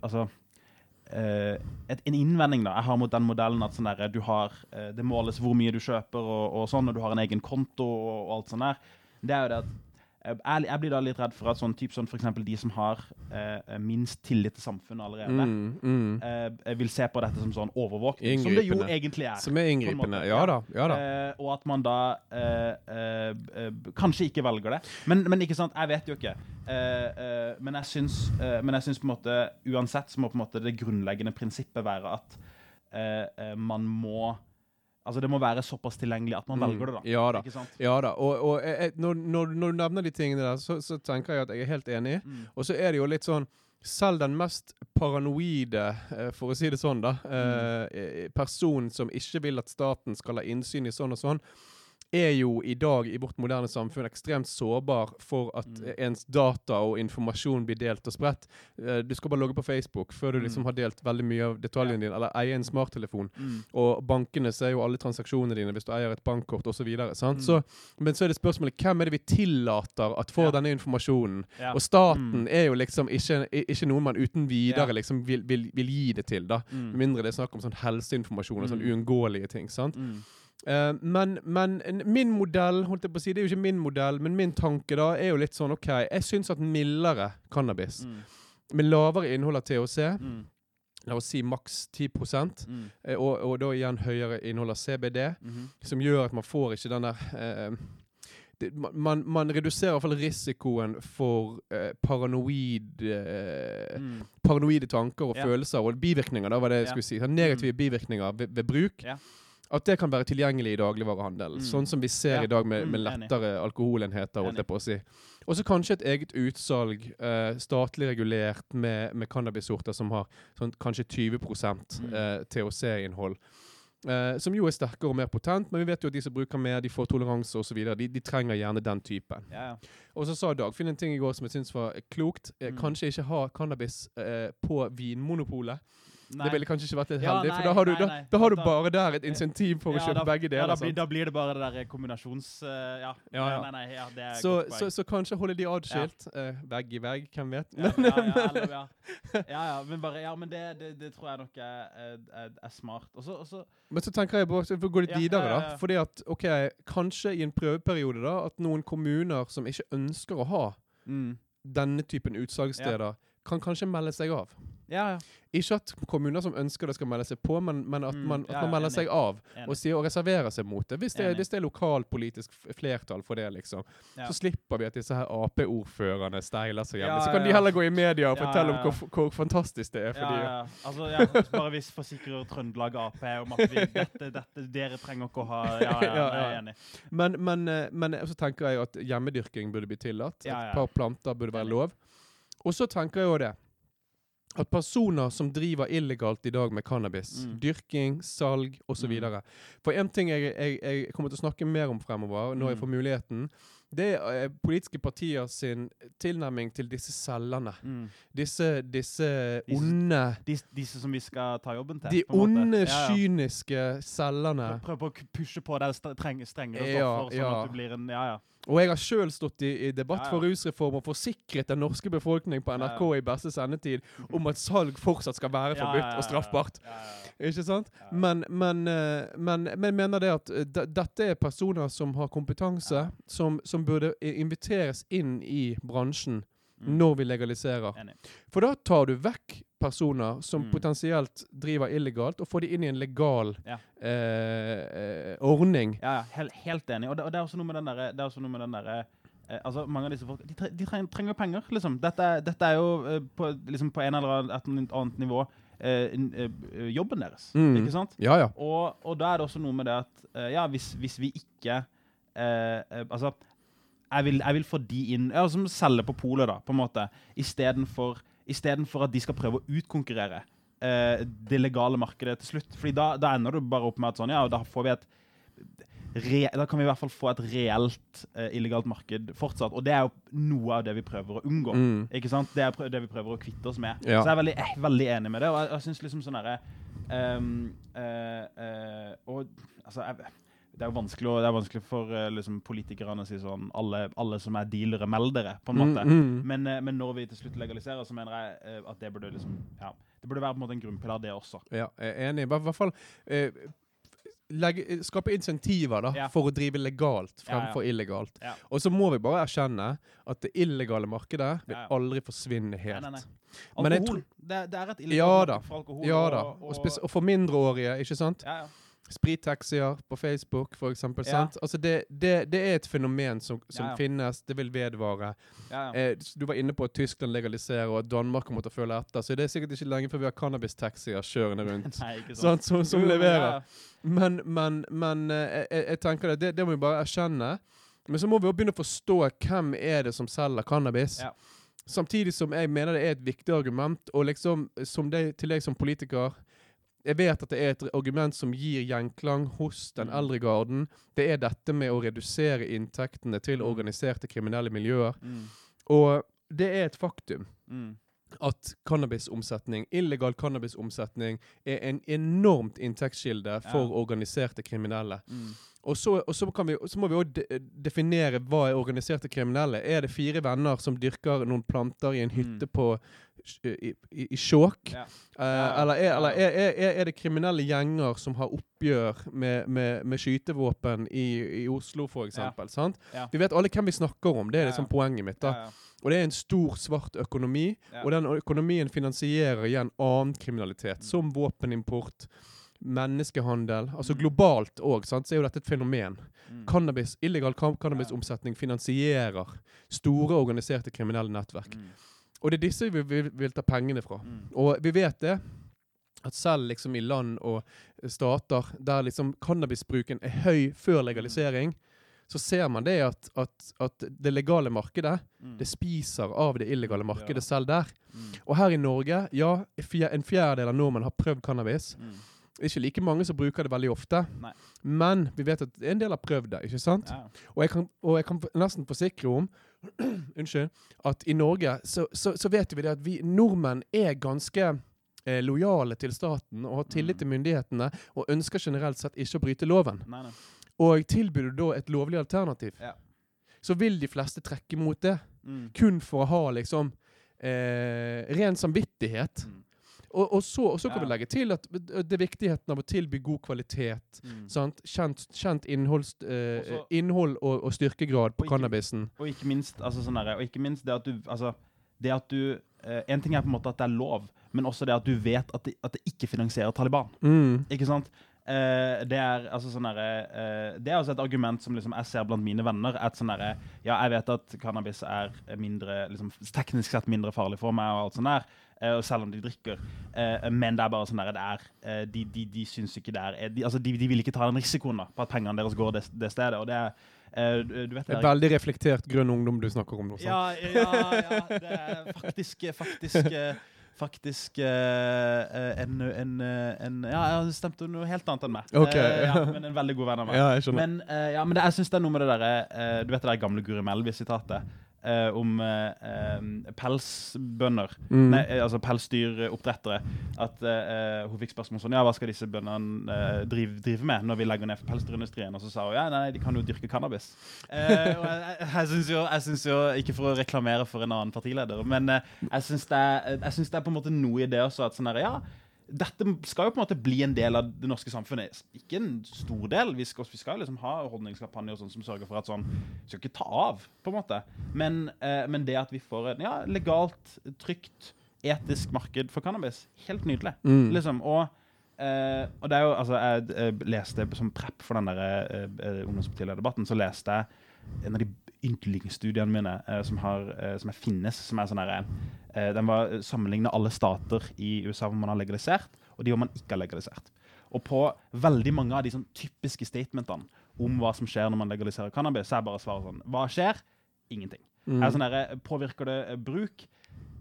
Altså eh, et, En innvending da. Jeg har mot den modellen at sånn der, har, uh, det måles hvor mye du kjøper, og, og sånn, og du har en egen konto og, og alt sånt der, det er jo det at jeg, jeg blir da litt redd for at sånn type sånn eksempel de som har eh, minst tillit til samfunnet allerede, Mm, mm. eh, vil se på dette som sånn overvåkning, som det jo egentlig er. Som er inngripende. Ja da. ja da. Eh, og at man da eh, eh, eh, kanskje ikke velger det. Men, men ikke sant, jeg vet jo ikke. Eh, eh, men jeg syns, eh, men jeg syns på en måte uansett så må på en måte det grunnleggende prinsippet være at eh, eh, man må Altså det må være såpass tilgjengelig at man Mm, velger det, da. ja da. Ja da. Og, og jeg, jeg, når, når, når du nevner de tingene der, så, så tenker jeg at jeg er helt enig. Mm. Og så er det jo litt sånn selv den mest paranoide, eh, for å si det sånn, da, Mm. eh, personen som ikke vil at staten skal ha innsyn i sånn og sånn, er jo i dag i vårt moderne samfunn ekstremt sårbar for at Mm. ens data og informasjon blir delt og spredt. Eh, du skal bare logge på Facebook før du liksom Mm. har delt veldig mye av detaljene dine, eller eier en smarttelefon. Mm. Og bankene ser jo alle transaksjonene dine hvis du eier et bankkort osv. Mm. Så, men så er det spørsmålet hvem er det vi tillater at får Ja. denne informasjonen? Ja. Og staten Mm. er jo liksom ikke, ikke noe man uten videre Ja. liksom vil, vil, vil gi det til. da. Mm. Med mindre det er snakk om sånn helseinformasjon og sånn Mm. uunngåelige ting. sant? Mm. Eh, men, men min modell, holdt jeg på å si, det er jo ikke min modell, men min tanke da er jo litt sånn OK, jeg syns at mildere cannabis Mm. med lavere innhold av THC, Mm. la oss si maks 10 Mm. eh, og, og da igjen høyere innhold av CBD, -hmm. som gjør at man får ikke den der uh, det, man- man, reduserer i hvert fall risikoen for eh, paranoid Mm. paranoide tanker og Ja. følelser og bivirkninger. da var det jeg Ja. skulle si. Negative bivirkninger ved, ved bruk. Ja. At det kan være tilgjengelig i dagligvarehandel. Mm. Sånn som vi ser Ja. i dag med, Mm, med enig. lettere alkoholenheter. holdt jeg på å si. Og så kanskje et eget utsalg, uh, statlig regulert, med, med cannabissorter som har sånn kanskje 20 Mm. uh, THC-innhold. Uh, som jo er sterkere og mer potent, men vi vet jo at de som bruker mer, de får toleranse osv. De, de trenger gjerne den typen. Ja, ja. Og så sa Dagfinn en ting i går som jeg syns var klokt. Eh, Mm. Kanskje ikke ha cannabis eh, på Vinmonopolet. Nei. Det ville kanskje ikke vært Ja, heldig, nei, for da har du, nei, da, nei. da har du bare der et insentiv for å kjøpe da- begge Ja, deler. da blir, da blir det bare det der kombinasjons... Uh, ja. Ja, ja. Ja, Så, så, så kanskje holde de adskilt. eh, vegg i vegg, hvem vet. ja, ja, ja, *laughs* eller, ja. ja, ja, men bare, ja, men det, det, det tror jeg nok er, er, er, smart. Også, også, Men så tenker jeg bare, så for å gå litt Ja, videre, ja, ja, da. Fordi at, ok, kanskje i en prøveperiode, da, at noen kommuner som ikke ønsker å ha mm. denne typen utsalgssteder, kan kanskje melde seg av. Ja, ja. Ikke at kommuner som ønsker det skal melde seg på, men, men at Mm, man, at man melder enig. seg av Enig. og sier og reserverer seg mot det. Hvis det, hvis det er lokalpolitisk flertall for det, liksom. Så slipper vi at disse her Ap-ordførerne steiler hjemme Ja, så kan de heller gå i media og fortelle om hvor, hvor fantastisk det er. Fordi, ja. Altså, bare hvis forsikrer Trøndelag Ap om at vi, dette, dette, dere trenger ikke å ha Ja, ja, *laughs* Ja, jeg er enig. Men, men, eh, men så tenker jeg at hjemmedyrking burde bli tillatt. Et par planter burde være lov. Og så tenker jeg jo det. At personer som driver illegalt i dag med cannabis, Mm. dyrking, salg osv. Mm. For en ting jeg, jeg, jeg kommer til å snakke mer om fremover, når jeg Mm. får muligheten, det er eh, politiske partier sin tilnærming til disse cellene. Mm. Disse, disse Disse- onde disse, disse som vi skal ta jobben til. De onde, Ja, ja. kyniske cellene. Prøv, prøv på å pushe på det st- treng- strengere Ja, sånn at du blir en Ja, ja. Og jeg har sjøl stått i, i debatt Ja, ja. for rusreform og forsikret den norske befolkning på NRK ja. i beste sendetid om at salg fortsatt skal være forbudt og straffbart. Ikke sant? Men, men, eh, men, men mener det at eh, dette er personer som har kompetanse, som, som burde inviteres inn i bransjen Mm. når vi legaliserer. Enig. For da tar du vekk personer som Mm. potensielt driver illegalt, og får de inn i en legal Ja. eh, eh, ordning. Ja, hel, helt, enig. Og det, og det er også noe med den derre det er også noe med den derre, eh, altså Mange av disse folk de, tre, de trenger, trenger penger, liksom. Dette, dette er jo eh, på, liksom på en eller annen et annet nivå eh, eh, jobben deres. Mm. Ikke sant? Ja, ja. Og, og da er det også noe med det at ja, hvis, hvis vi ikke Altså, jeg vil, jeg vil få de inn ja, Som selger på polet, da, på en måte. Istedenfor istedenfor at de skal prøve å utkonkurrere eh, det legale markedet til slutt. Fordi da, da ender du bare opp med at sånn, ja, da får vi et re, Da kan vi i hvert fall få et reelt eh, illegalt marked fortsatt. Og det er jo noe av det vi prøver å unngå. Mm. Ikke sant? Det er det vi prøver å kvitte oss med. Ja. Så jeg er veldig, er veldig enig med det. Og jeg, jeg synes liksom sånn herre ehm, eh, eh, Og altså jeg, det er jo vanskelig, det er vanskelig for eh, liksom, politikerne å si sånn alle, alle som er dealere, meld dere, på en måte. Mm, mm. Men, eh, men når vi til slutt legaliserer, så mener jeg eh, at det burde liksom ja, Det burde være på en måte en grunnpilar, det også. Ja, jeg er enig. I hvert fall eh, legge, skape insentiver da, Ja. for å drive legalt fremfor ja. illegalt. Og så må vi bare erkjenne at det illegale markedet vil aldri forsvinne helt. Nei, nei, nei. Alkohol. Det, det er et illegalt marked for alkohol. Ja da. og- Og, og, og for mindreårige, ikke sant? ja, ja. Sprittaxier på Facebook, for eksempel. Ja. Sant? Altså det, det, det er et fenomen som, som Ja, ja. finnes. Det vil vedvare. Eh, du var inne på at Tyskland legaliserer, og at Danmark kommer til å følge etter. Så det er sikkert ikke lenge før vi har cannabistaxier kjørende rundt. *laughs* Nei. Sant? Som, som leverer. Men, men, men eh, jeg, jeg tenker det, det, det må vi bare erkjenne. Men så må vi også begynne å forstå hvem er det som selger cannabis. Samtidig som jeg mener det er et viktig argument, og liksom som det, til deg som politiker Jeg vet at det er et argument som gir gjenklang hos den Mm. eldre garden. Det er dette med å redusere inntektene til Mm. organiserte kriminelle miljøer. Mm, Og det er et faktum mm. at cannabisomsetning, illegal cannabisomsetning er en enormt inntektskilde for Ja. organiserte kriminelle. Mm. Og så, og så, kan vi, så må vi òg de definere hva er organiserte kriminelle. Er det fire venner som dyrker noen planter i en hytte Mm. på i, i, i? Ja. Eh, eller er, eller er, er, er det kriminelle gjenger som har oppgjør med, med, med skytevåpen i, i Oslo, eksempel? Sant? Ja. Vi vet alle hvem vi snakker om. Det er liksom ja. poenget mitt. da. Ja, ja. Og det er en stor, svart økonomi. Ja. Og den økonomien finansierer igjen annen kriminalitet, Mm. som våpenimport, menneskehandel. Altså Mm. globalt òg, så er jo dette et fenomen. Mm. Cannabis, illegal cannabisomsetning finansierer store organiserte kriminelle nettverk. Mm. Og det er disse vi vil, vil ta pengene fra. Mm. Og vi vet det, at selv liksom i land og stater der liksom cannabisbruken er høy før legalisering, så ser man det at, at, at det legale markedet Mm. det spiser av det illegale markedet Ja. selv der. Mm. Og her i Norge, ja, en fjerdedel av nordmenn har prøvd cannabis. Mm. Ikke like mange som bruker det veldig ofte, Nei. men vi vet at en del har prøvd det, ikke sant? Ja. Og jeg kan, og jeg kan nesten forsikre om *clears throat* unnskyld, at i Norge så, så, så vet vi det at vi nordmenn er ganske eh, lojale til staten og har tillit Mm. til myndighetene og ønsker generelt sett ikke å bryte loven, Nei, nei. og tilbyr du da et lovlig alternativ, Ja. så vil de fleste trekke mot det. Mm. Kun for å ha liksom eh, ren samvittighet. Mm. Og, og så, og så kan Ja. vi legge til at det er viktigheten av å tilby god kvalitet. Mm. Sant? Kjent, kjent innholds, eh, Også- innhold og, og styrkegrad på Og ikke- cannabisen. Og ikke minst, altså sånn der, og ikke minst det at du altså, det at du eh, En ting er på en måte at det er lov, men også det at du vet at det, at det ikke finansierer Taliban. Mm. Ikke sant? Eh, det er altså sånn derre, eh, Det er også et argument som liksom jeg ser blant mine venner. At sånn derre Ja, jeg vet at cannabis er mindre liksom, teknisk sett mindre farlig for meg, og alt sånt der. uh, selv om de drikker. Men det er bare sånn der, det er, de, de, de syns ikke det er de, altså, de, de vil ikke ta den risikoen da, på at pengene deres går det, det stedet. Og det er du vet Det er veldig reflektert grønn ungdom du snakker om nå. ja, ja, ja, det er faktisk Faktisk Faktisk eh, eh, en, en, eh, en Ja, jeg stemte noe helt annet enn meg. Okay. Eh, ja, men en veldig god venn av meg. Ja, jeg skjønner. Men, eh, ja, men det, jeg syns det er noe med det derre eh, Du vet det der gamle Guri Melby-sitatet eh, om eh, eh, pelsbønder? Mm. Nei, eh, altså pelsdyroppdrettere. At eh, hun fikk spørsmål sånn Ja, hva skal disse bøndene eh, drive, drive med når vi legger ned pelsdyrindustrien? Og så sa hun ja, nei, de kan jo dyrke cannabis. Eh, og jeg jeg syns jo, jo, ikke for å reklamere for en annen partileder, men eh, jeg syns det, det er på en måte noe i det også at sånn her, ja, dette skal jo på en måte bli en del av det norske samfunnet. Ikke en stor del. Vi skal, vi skal liksom ha holdningskampanjer sånn som sørger for at sånn skal ikke ta av, på en måte. Men, eh, men det at vi får et ja, legalt, trygt, etisk marked for cannabis, helt nydelig. Mm. Liksom. Og, eh, og det er jo Altså, jeg jeg leste som prep for den der eh, eh, ungdomspartilederdebatten, så leste jeg en av de yndlingsstudiene mine eh, som, har, eh, som er finnes, som er sånn derre eh, Den var sammenligna alle stater i USA hvor man har legalisert, og de hvor man ikke har legalisert. Og på veldig mange av de sånn typiske statementene om hva som skjer når man legaliserer cannabis, så er bare svaret sånn Hva skjer? Ingenting. Mm. Er sånn derre, påvirker det bruk?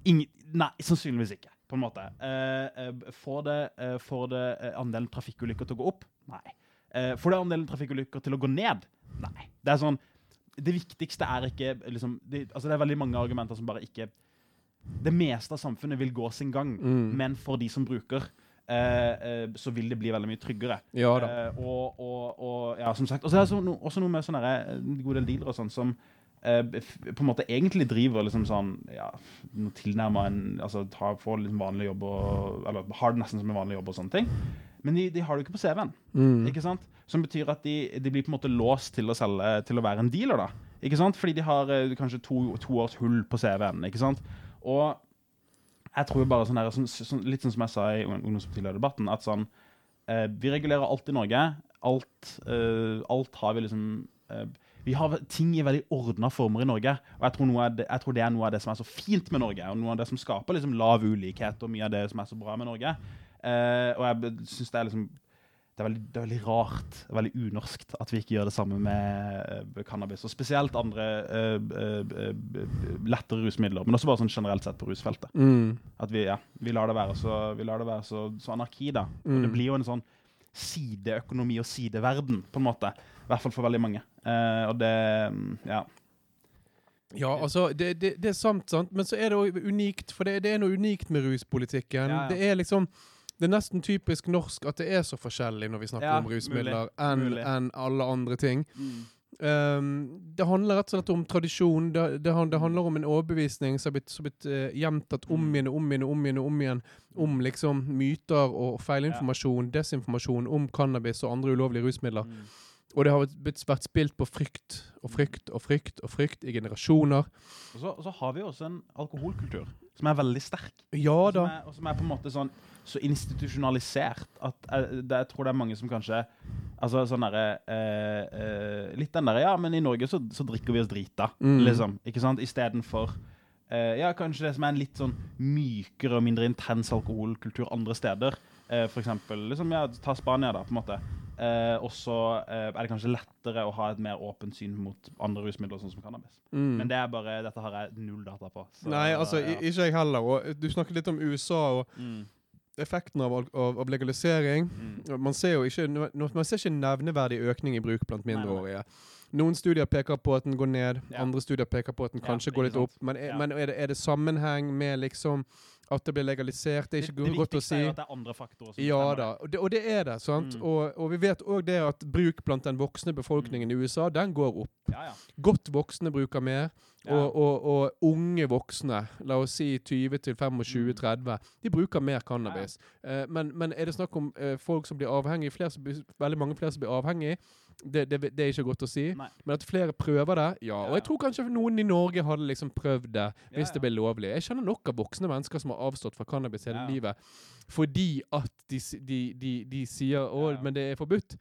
Ingen, nei, sannsynligvis ikke. På en måte. Får det, får det andelen trafikkulykker til å gå opp? Nei. Får det andelen trafikkulykker til å gå ned? Nei. Det er sånn Det viktigste er ikke liksom, det, altså det er veldig mange argumenter som bare ikke Det meste av samfunnet vil gå sin gang, Mm. men for de som bruker, eh, eh, så vil det bli veldig mye tryggere. Ja da. Eh, og, og, og ja, som sagt. Og så er det så no, også noe med sånne en god del dealere og sånn som eh, på en måte egentlig driver liksom sånn ja, tilnærma en altså tar, Får liksom vanlig jobb og Eller har det nesten som en vanlig jobb og sånne ting. Men de, de har det jo ikke på CV-en. Mm. Ikke sant? Som betyr at de, de blir på en måte låst til å selge Til å være en dealer. da Ikke sant? Fordi de har eh, kanskje to, to års hull på CV-en. Ikke sant? Og jeg tror jo bare sånn her, sånn, sånn, litt sånn som jeg sa i ung- ungdomspartilederdebatten, at sånn eh, Vi regulerer alt i Norge. Alt, eh, alt har vi liksom eh, Vi har ting i veldig ordna former i Norge. Og jeg tror, det, jeg tror det er noe av det som er så fint med Norge, og noe av det som skaper liksom lav ulikhet, og mye av det som er så bra med Norge. Eh, og jeg syns det er liksom det er, veldig, det er veldig rart, veldig unorskt, at vi ikke gjør det samme med uh, cannabis. Og spesielt andre uh, lettere rusmidler, men også bare sånn generelt sett på rusfeltet. Mm. At vi, ja, vi lar det være så, vi lar det være så, så anarki, da. Og Mm. det blir jo en sånn sideøkonomi og sideverden, på en måte. I hvert fall for veldig mange. Og det mm, Ja. Ja, altså, det, det, det er sant, sant, men så er det òg unikt, for det, det er noe unikt med ruspolitikken. Ja, ja. Det er liksom det er nesten typisk norsk at det er så forskjellig når vi snakker Ja, om rusmidler, enn en alle andre ting. Um, det handler rett og slett om tradisjon. Det, det, det handler om en overbevisning som har blitt, som blitt uh, gjentatt om Mm. igjen og om igjen og om igjen. om igjen Om liksom myter og feilinformasjon, desinformasjon om cannabis og andre ulovlige rusmidler. Mm. Og det har vært spilt på frykt og frykt og frykt og frykt i generasjoner. Og så, og så har vi jo også en alkoholkultur som er veldig sterk. Ja og, da. som er, og som er på en måte sånn så institusjonalisert at jeg, det, jeg tror det er mange som kanskje Altså sånn derre eh, eh, Litt den derre Ja, men i Norge så, så drikker vi oss drita, Mm. liksom. Ikke sant? Istedenfor eh, Ja, kanskje det som er en litt sånn mykere og mindre intens alkoholkultur andre steder. Eh, for eksempel liksom, ja, ta Spania, da, på en måte. Eh, og så eh, er det kanskje lettere å ha et mer åpent syn mot andre rusmidler, sånn som cannabis. Mm. Men det er bare, dette har jeg null data på. så, Nei, altså, ja. ikke jeg heller. Og du snakket litt om USA og Mm, effekten av, av, av legalisering. mm. Man ser jo ikke, man ser ikke nevneverdig økning i bruk blant mindreårige. Noen studier peker på at den går ned, Ja. andre studier peker på at den kanskje ja, går litt sant. opp. Men, er, men er, det, er det sammenheng med liksom at det blir legalisert. Det er ikke det, det godt å viktigste er jo at det er andre faktorer som Ja da, og det, og det er det. sant? Mm. Og, og vi vet òg det at bruk blant den voksne befolkningen i USA, den går opp. Ja, ja. Godt voksne bruker mer, Ja. og, og, og unge voksne, la oss si 20 til 25-30, de bruker mer cannabis. Eh, men, men er det snakk om uh, folk som blir avhengige, flere som veldig mange flere som blir avhengige? Det, det, det er ikke godt å si. Nei. Men at flere prøver det, ja. Og jeg tror kanskje noen i Norge hadde liksom prøvd det hvis det ble lovlig. Jeg kjenner nok av voksne mennesker som har avstått fra cannabis hele Ja. livet fordi at de, de, de, de sier 'å, Ja. men det er forbudt'.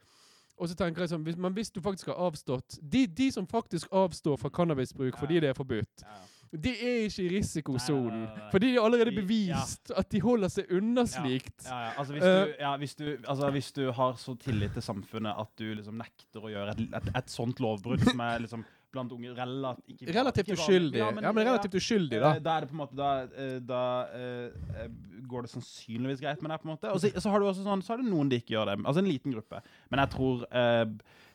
Og så tenker jeg sånn, hvis, Men hvis du faktisk har avstått De, de som faktisk avstår fra cannabisbruk Ja. fordi det er forbudt, Ja, ja. de er ikke i risikosonen. Fordi det er allerede bevist bevist at de holder seg unna slikt. Ja, ja. Altså, hvis, Eh, du, ja, hvis, du, altså, hvis du har så tillit til samfunnet at du liksom nekter å gjøre et, et, et sånt lovbrudd som er liksom blant unge relativt ikke, Relativt ikke uskyldig. Ja, Ja, men, relativt uskyldig, da. Da er det på en måte Da, eh, da eh, går det sannsynligvis greit med deg, på en måte. Og så, så har du også sånn Så er det noen de ikke gjør det. Altså en liten gruppe. Men jeg tror uh,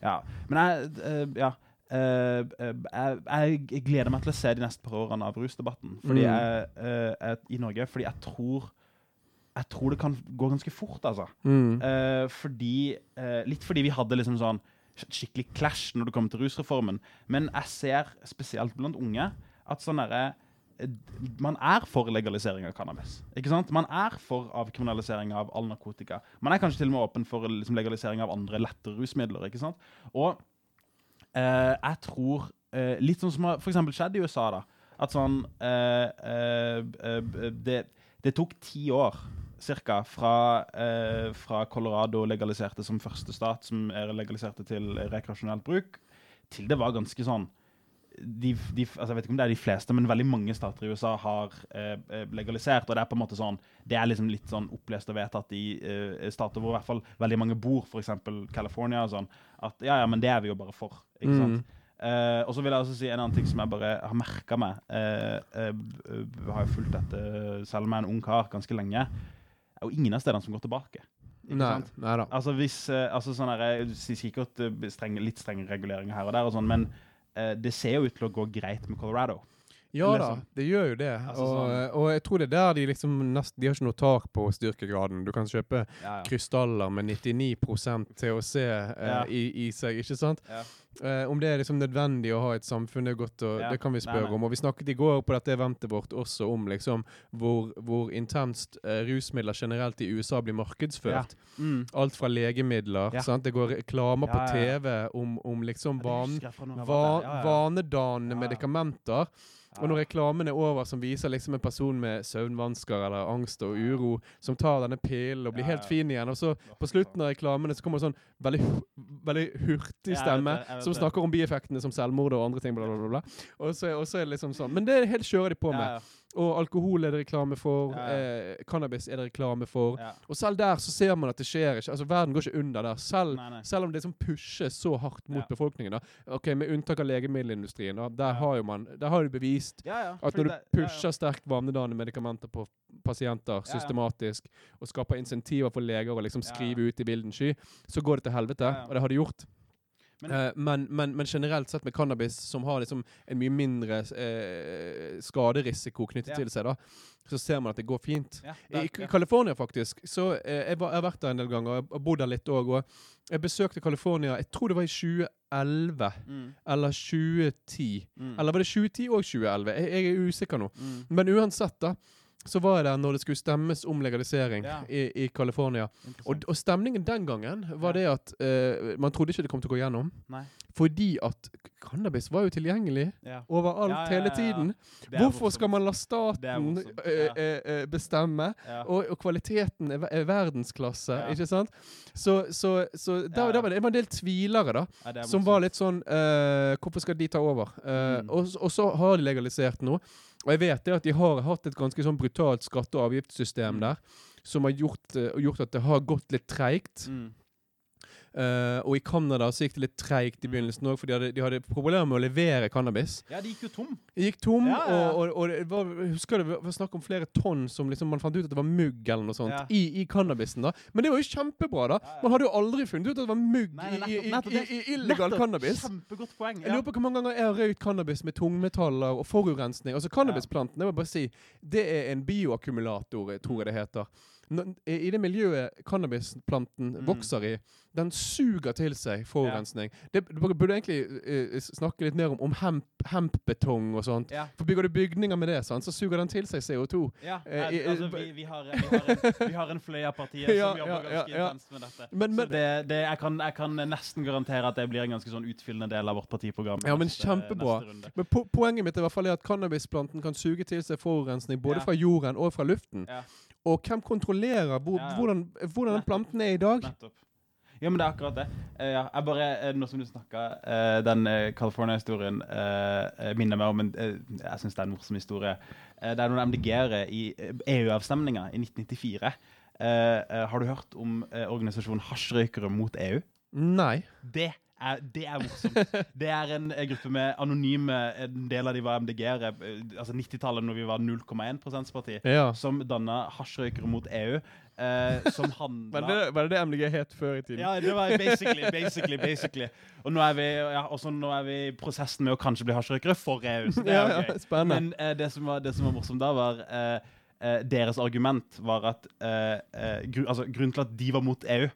Ja. Men jeg uh, Ja. jeg, jeg gleder meg til å se de neste par årene av rusdebatten fordi Mm. jeg, jeg, i Norge. Fordi jeg tror Jeg tror det kan gå ganske fort, altså. Mm. Fordi Litt fordi vi hadde liksom sånn skikkelig clash når det kommer til rusreformen. Men jeg ser spesielt blant unge at sånn derre eh, man er for legalisering av cannabis. Ikke sant? Man er for avkriminalisering av all narkotika. Man er kanskje til og med åpen for liksom, legalisering av andre lettere rusmidler. ikke sant? Og eh, jeg tror eh, Litt sånn som har eksempel skjedd i USA, da. At sånn eh, eh, eh, det, det tok ti år cirka fra, eh, fra Colorado legaliserte som første stat, som er legaliserte til rekreasjonelt bruk, til det var ganske sånn de, de, altså jeg vet ikke om det er de fleste, men veldig mange stater i USA har eh, eh, legalisert. Og det er på en måte sånn Det er liksom litt sånn opplest og vedtatt i eh, stater hvor i hvert fall veldig mange bor, f.eks. California og sånn, at ja, ja, men det er vi jo bare for. Ikke Mm. sant? Eh, og så vil jeg også si en annen ting som jeg bare har merka meg. B- b- har jo fulgt dette, selv om jeg er en ung kar, ganske lenge. Det er jo ingen av stedene som går tilbake. Nei, nei da. Altså hvis eh, altså sånn her, du sier Sikkert streng, litt strenge reguleringer her og der, og sånn, men eh, det ser jo ut til å gå greit med Colorado. Ja da, Liksom. det gjør jo det. Altså, og, sånn- og jeg tror det er der de liksom nest, De har ikke noe tak på styrkegraden. Du kan kjøpe Ja, krystaller med 99 THC eh, Ja. i, i seg, ikke sant? ja. Eh, om det er liksom nødvendig å ha et samfunn, det er godt å, Ja. det kan vi spørre nei. om. Og vi snakket i går på dette eventet vårt også om liksom hvor, hvor intenst eh, rusmidler generelt i USA blir markedsført. Mm. Alt fra legemidler, Ja. sant? det går reklamer på Ja, ja, ja. TV om, om liksom van, van, husker jeg fra når jeg va, var der. Ja, ja. vanedannende Ja, ja. medikamenter. Og når reklamen er over, som viser liksom en person med søvnvansker eller angst og uro, som tar denne pillen og blir helt fin igjen, og så på slutten av reklamene så kommer det sånn veldig, veldig hurtig stemme som snakker om bieffektene som selvmord og andre ting, bla, bla, bla. bla. Og, så, og så er det liksom sånn. Men det er helt kjører de på med. Og alkohol er det reklame for. Ja. Eh, cannabis er det reklame for. Ja. Og selv der så ser man at det skjer ikke. Altså Verden går ikke under der. Selv, Nei, nei. selv om det sånn pushes så hardt mot Ja. befolkningen. da Ok, Med unntak av legemiddelindustrien. da Der har jo man Der har du bevist at når du pusher sterkt vanedannende medikamenter på pasienter systematisk, og skaper insentiver for leger å liksom skrive ut i vilden sky, så går det til helvete. Og det har det gjort. Men- eh, men, men, men generelt sett med cannabis, som har liksom en mye mindre eh, skaderisiko knyttet Ja. til seg, da, så ser man at det går fint. Ja, I California, ja. Faktisk. Så eh, jeg, var, jeg har vært der en del ganger, og bodd der litt òg. Og jeg besøkte California, jeg tror det var i 2011 Mm, eller 2010. mm, Eller var det 2010 og 2011? Jeg, jeg er usikker nå. mm. Men uansett, da. Så var der når det skulle stemmes om legalisering Ja. i, i California. Og, og stemningen den gangen var det at uh, man trodde ikke det kom til å gå gjennom. Nei. Fordi at cannabis var jo tilgjengelig Ja. overalt Ja, hele tiden. Hvorfor skal man la staten uh, eh, bestemme? Og, og kvaliteten er, er verdensklasse, ikke sant? Så, så, så Ja, ja. var det, det en del tvilere, da. Som var litt sånn Hvorfor skal de ta over? Mm. og, og så har de legalisert nå. Og jeg vet det at de har hatt et ganske sånn brutalt skatte- og avgiftssystem Mm. der, som har gjort, uh, gjort at det har gått litt treigt. Mm. Eh, og i Canada så gikk det litt treigt i begynnelsen òg, for de hadde, de hadde problemer med å levere cannabis. Ja, de gikk jo tom. Det gikk tom, Ja, ja. og, og, og det var, husker det var snakk om flere tonn som liksom, man fant ut at det var mugg eller noe sånt Ja. i, i cannabisen. da. Men det var jo kjempebra, da. Man hadde jo aldri funnet ut at det var mugg Nei, i, i, i, nettopp, i, illegal Nettopp. cannabis. Kjempegodt poeng. Jeg lurer på hvor mange ganger jeg har røykt cannabis med tungmetaller og forurensning. Altså Cannabisplanten, jeg må bare si, det er en bioakkumulator, tror jeg det heter. I det miljøet cannabisplanten Mm. vokser i, den suger til seg forurensning. Det du burde egentlig uh, snakke litt mer om, om hemp, hempbetong og sånt. Ja. For bygger du bygninger med det, sant, så suger den til seg CO2. Ja, uh, i- altså, vi, vi, har, vi, har en, vi har en fløy av partiet *laughs* Ja, som jobber ja, ja, ganske ja. intenst med dette. Men, Så det, det, jeg, kan, jeg kan nesten garantere at det blir en ganske sånn utfyllende del av vårt partiprogram. Ja, men neste- kjempebra. neste men po poenget mitt er i hvert fall at cannabisplanten kan suge til seg forurensning både Ja. fra jorden og fra luften. Og hvem kontrollerer hvor, Ja, ja. hvordan, hvordan den planten er i dag? Nettopp. Ja, men det er akkurat det. Uh, ja, jeg bare, uh, Nå som du snakka, den eh, California-historien eh, eh, minner meg om en Jeg syns det er en morsom historie. Det er noen MDG-ere i EU-avstemninga i 1994. Eh, eh, har du hørt om organisasjonen Hasjrøykere mot EU? Nei. Det er, det er morsomt. Det er en, eh, gruppe med anonyme En del av de var MDG-ere. eh, Altså 90-tallet, når vi var 0,1 parti, Ja. Som danna Hasjrøykere mot EU. Eh, som handla *laughs* Var det, var det det MDG het før i tiden? ja, det var basically, basically, basically. Og nå er vi, ja, nå er vi i prosessen med å kanskje bli hasjrøykere for EU. Så det er jo Ja, gøy. Men eh, det, som var, det som var morsomt da, var eh, eh, Deres argument var at eh, eh, gru, altså, Grunnen til at de var mot EU, eh,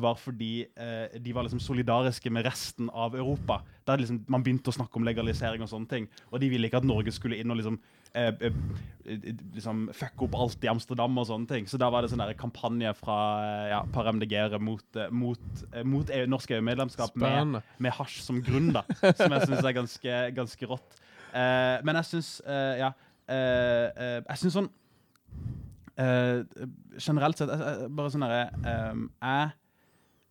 var fordi eh, de var liksom solidariske med resten av Europa. Da liksom, man begynte å snakke om legalisering og sånne ting. Og de ville ikke at Norge skulle inn og liksom eh, eh, eh, liksom fucke opp alt i Amsterdam og sånne ting. Så da var det sånn kampanje fra eh, ja, par MDG-ere mot, eh, mot, eh, mot EU, norsk EU-medlemskap med, med hasj som grunn, da. Som jeg syns er ganske, ganske rått. Eh, men jeg syns eh, Ja. eh, eh, jeg syns sånn eh, Generelt sett jeg- jeg- Bare sånn herre eh, Jeg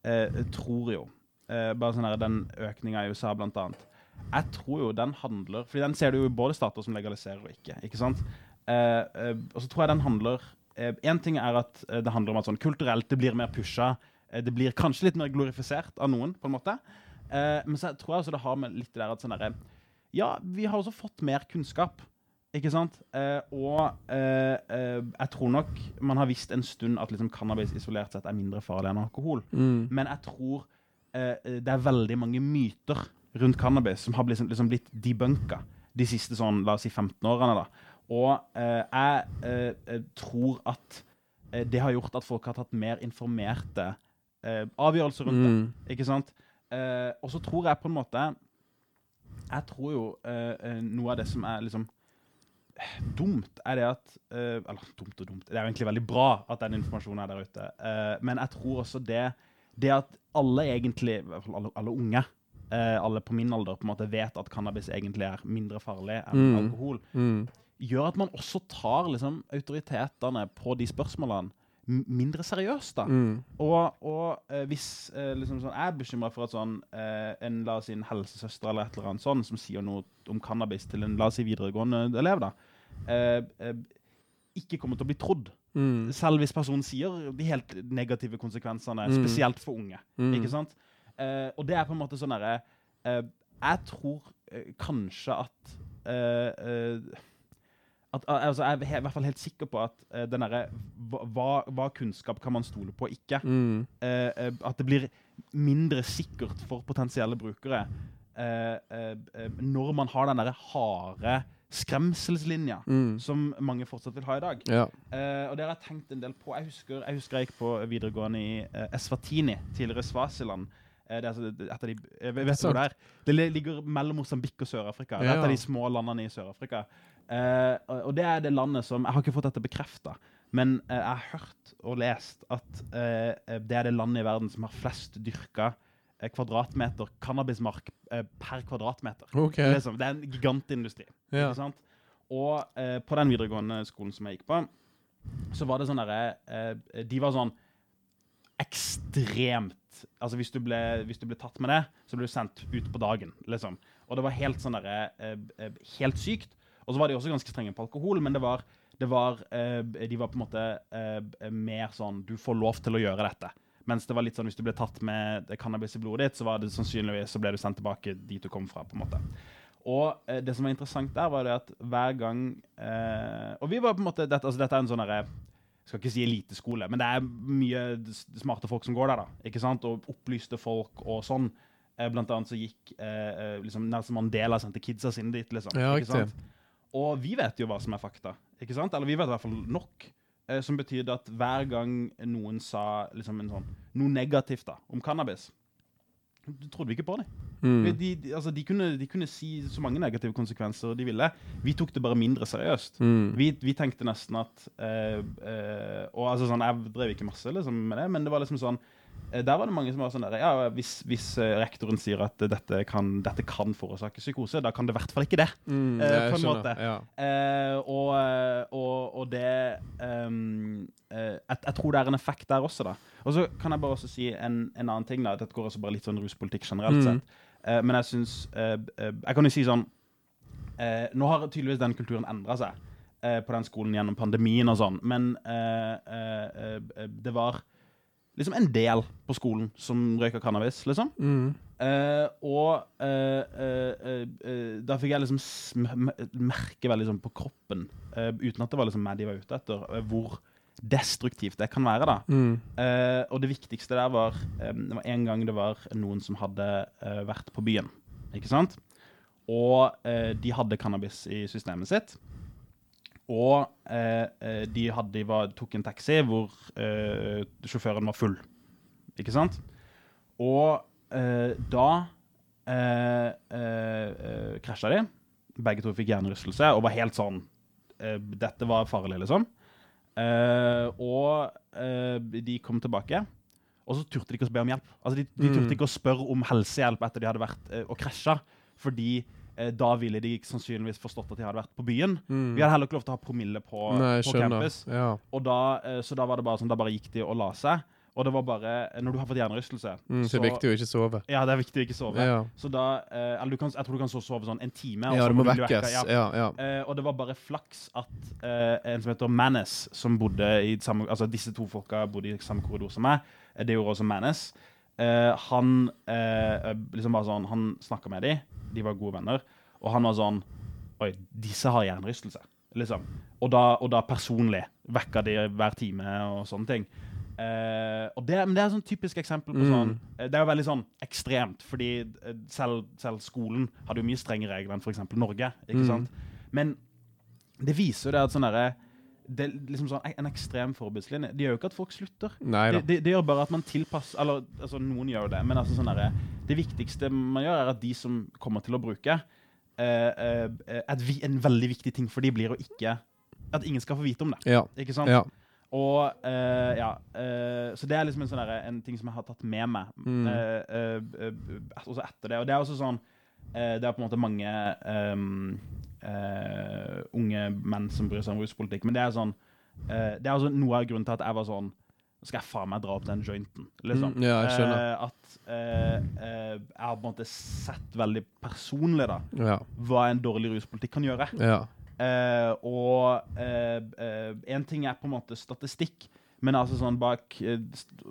eh, tror jo eh, Bare sånn her, den økninga i USA, blant annet. Jeg tror jo den handler Fordi den ser du jo i både stater som legaliserer og ikke. ikke sant? Eh, eh, og så tror jeg den handler Én ting er at eh, det handler om at sånn kulturelt det blir mer pusha. Eh, det blir kanskje litt mer glorifisert av noen, på en måte. Eh, men så tror jeg også det har med litt det der at sånn derre Ja, vi har også fått mer kunnskap. Ikke sant? Eh, og eh, eh, jeg tror nok man har visst en stund at liksom, cannabis isolert sett er mindre farlig enn alkohol. Mm. Men jeg tror eh, det er veldig mange myter rundt cannabis som har blitt, liksom blitt debunka de siste sånn, la oss si 15 årene. da. Og eh, jeg eh, eh, tror at eh, det har gjort at folk har tatt mer informerte eh, avgjørelser rundt det. Mm. Ikke sant? Eh, og så tror jeg på en måte Jeg tror jo eh, eh, noe av det som er liksom eh, dumt, er det at eh, Eller dumt og dumt. Det er jo egentlig veldig bra at den informasjonen er der ute. Eh, men jeg tror også det, det at alle egentlig, i hvert fall alle, alle unge, eh, alle på min alder, på en måte vet at cannabis egentlig er mindre farlig enn Mm. alkohol, Mm. gjør at man også tar liksom, autoritetene på de spørsmålene mindre seriøst. da. Mm. Og, og eh, hvis eh, liksom sånn, jeg er bekymra for at sånn, eh, en la oss si en helsesøster eller et eller annet sånn, som sier noe om cannabis til en la oss si videregående elev, da, eh, eh, ikke kommer til å bli trodd. Mm. Selv hvis personen sier de helt negative konsekvensene, Mm. spesielt for unge. Mm. Ikke sant? Eh, og det er på en måte sånn derre Jeg tror kanskje at at, altså, jeg er i hvert fall helt sikker på at uh, den derre hva, hva- kunnskap kan man stole på og ikke? Mm. Uh, at det blir mindre sikkert for potensielle brukere når man har den derre harde skremselslinja Mm. som mange fortsatt vil ha i dag. Ja. Og det har jeg tenkt en del på. Jeg husker jeg, husker jeg gikk på videregående i Eswatini, tidligere Svasiland. Det er altså de, det? Det ligger mellom Mosambik og Sør-Afrika. Det er et av de små landene i Sør-Afrika. Eh, og det er det landet som Jeg har ikke fått dette bekrefta, men uh, jeg har hørt og lest at eh, det er det landet i verden som har flest dyrka kvadratmeter cannabismark per kvadratmeter. OK. Liksom, det er en gigantindustri. Ja. Ikke sant? Og på den videregående skolen som jeg gikk på, så var det sånn derre De var sånn ekstremt Altså hvis du, ble, hvis du ble tatt med det, så ble du sendt ut på dagen, liksom. Og det var helt sånn derre Helt sykt. Og så var de også ganske strenge på alkohol, men det var, det var eh, De var på en måte eh, mer sånn Du får lov til å gjøre dette. Mens det var litt sånn hvis du ble tatt med cannabis i blodet ditt, så var det sannsynligvis så ble du sendt tilbake dit du kom fra. på en måte. Og eh, det som var interessant der, var det at hver gang eh, Og vi var på en måte Dette, altså, dette er en sånn derre skal ikke si eliteskole, men det er mye smarte folk som går der. da, ikke sant? Og opplyste folk og sånn. Eh, blant annet så gikk eh, eh, liksom Nelson Mandela sendte kidsa sine dit. liksom. Ja, ikke sant? Og vi vet jo hva som er fakta. ikke sant? Eller vi vet i hvert fall nok. Eh, som betydde at hver gang noen sa liksom en sånn, noe negativt da, om cannabis, du trodde vi ikke på dem. Mm. De, de, altså, de, kunne, de kunne si så mange negative konsekvenser de ville. Vi tok det bare mindre seriøst. Mm. Vi, vi tenkte nesten at eh, eh, Og altså sånn, Jeg drev ikke masse liksom, med det, men det var liksom sånn Der var det mange som var sånn der Ja, hvis, hvis eh, rektoren sier at eh, dette kan, dette kan forårsake psykose, da kan det i hvert fall ikke det. Mm, eh, på en måte. Ja. Eh, og, eh, og, og det um, eh, jeg, jeg tror det er en effekt der også, da. Og så kan jeg bare også si en, en annen ting. da Dette går også bare litt sånn ruspolitikk generelt Mm. sett. Eh, men jeg syns eh, eh, Jeg kan jo si sånn eh, Nå har tydeligvis den kulturen endra seg eh, på den skolen gjennom pandemien og sånn, men eh, eh, eh, det var liksom en del på skolen som røyka cannabis, liksom. Mm. Uh, og uh, uh, da fikk jeg liksom merke veldig sånn på kroppen, uten at det var liksom meg de var ute etter, hvor destruktivt det kan være. da. Mm. Og det viktigste der var um, Det var en gang det var noen som hadde vært på byen. Ikke sant? Og de hadde cannabis i systemet sitt. Og eh, eh, de, hadde, de var, tok en taxi hvor eh, sjåføren var full. Ikke sant? Og eh, da eh, eh, krasja de. Begge to fikk hjernerystelse og var helt sånn eh, Dette var farlig, liksom. Eh, og eh, de kom tilbake, og så turte de ikke å be om hjelp. Altså, de, de turte Mm. ikke å spørre om helsehjelp etter de hadde vært og krasja, fordi da ville de sannsynligvis forstått at de hadde vært på byen. Mm. Vi hadde heller ikke lov til å ha promille på, Nei, på campus. Ja. Da, eh, så da var det bare sånn, da bare gikk de og la seg. Og det var bare Når du har fått hjernerystelse Mm, så det er viktig å ikke sove. Ja, det er viktig å ikke sove. Ja, Så da eh, Eller du kan, jeg tror du kan så sove sånn en time. og ja du må vekkes. ja. Ja, ja. Eh, og det var bare flaks at eh, en som heter Mannes, som bodde i samme Altså disse to folka bodde i samme korridor som meg. Eh, det gjorde også Mannes, Eh, han eh, liksom bare sånn Han snakka med de, de var gode venner, og han var sånn Oi, disse har hjernerystelse. Liksom. Og da, og da personlig vekka de hver time og sånne ting. Uh, og det, men det er et sånn typisk eksempel på Mm. sånn eh, Det er jo veldig sånn ekstremt, fordi eh, selv, selv skolen hadde jo mye strengere regler enn f.eks. Norge. ikke Mm. sant? Men det viser jo det at sånn derre det, er liksom sånn, En ekstrem forbudslinje Det gjør jo ikke at folk slutter. Det, de, de gjør bare at man tilpasser Eller altså, noen gjør jo det, men altså sånn der, det viktigste man gjør, er at de som kommer til å bruke eh, eh, vi- En veldig viktig ting for de blir å ikke At ingen skal få vite om det. Ja. Ikke sant? ja. Og eh, ja, eh, Så det er liksom en, sånn der, en ting som jeg har tatt med meg. Mm. eh, eh, eh, også etter det. Og det er også sånn eh, Det er på en måte mange ehm, eh, unge menn som bryr seg om ruspolitikk, men det er sånn uh, Det er altså noe av grunnen til at jeg var sånn skal jeg faen meg dra opp den jointen. Liksom. Mm, ja, jeg. Eh, at eh, eh, jeg har på en måte sett veldig personlig da Ja. hva en dårlig ruspolitikk kan gjøre. ja. Eh, og én ting er på en måte statistikk, men altså sånn bak uh,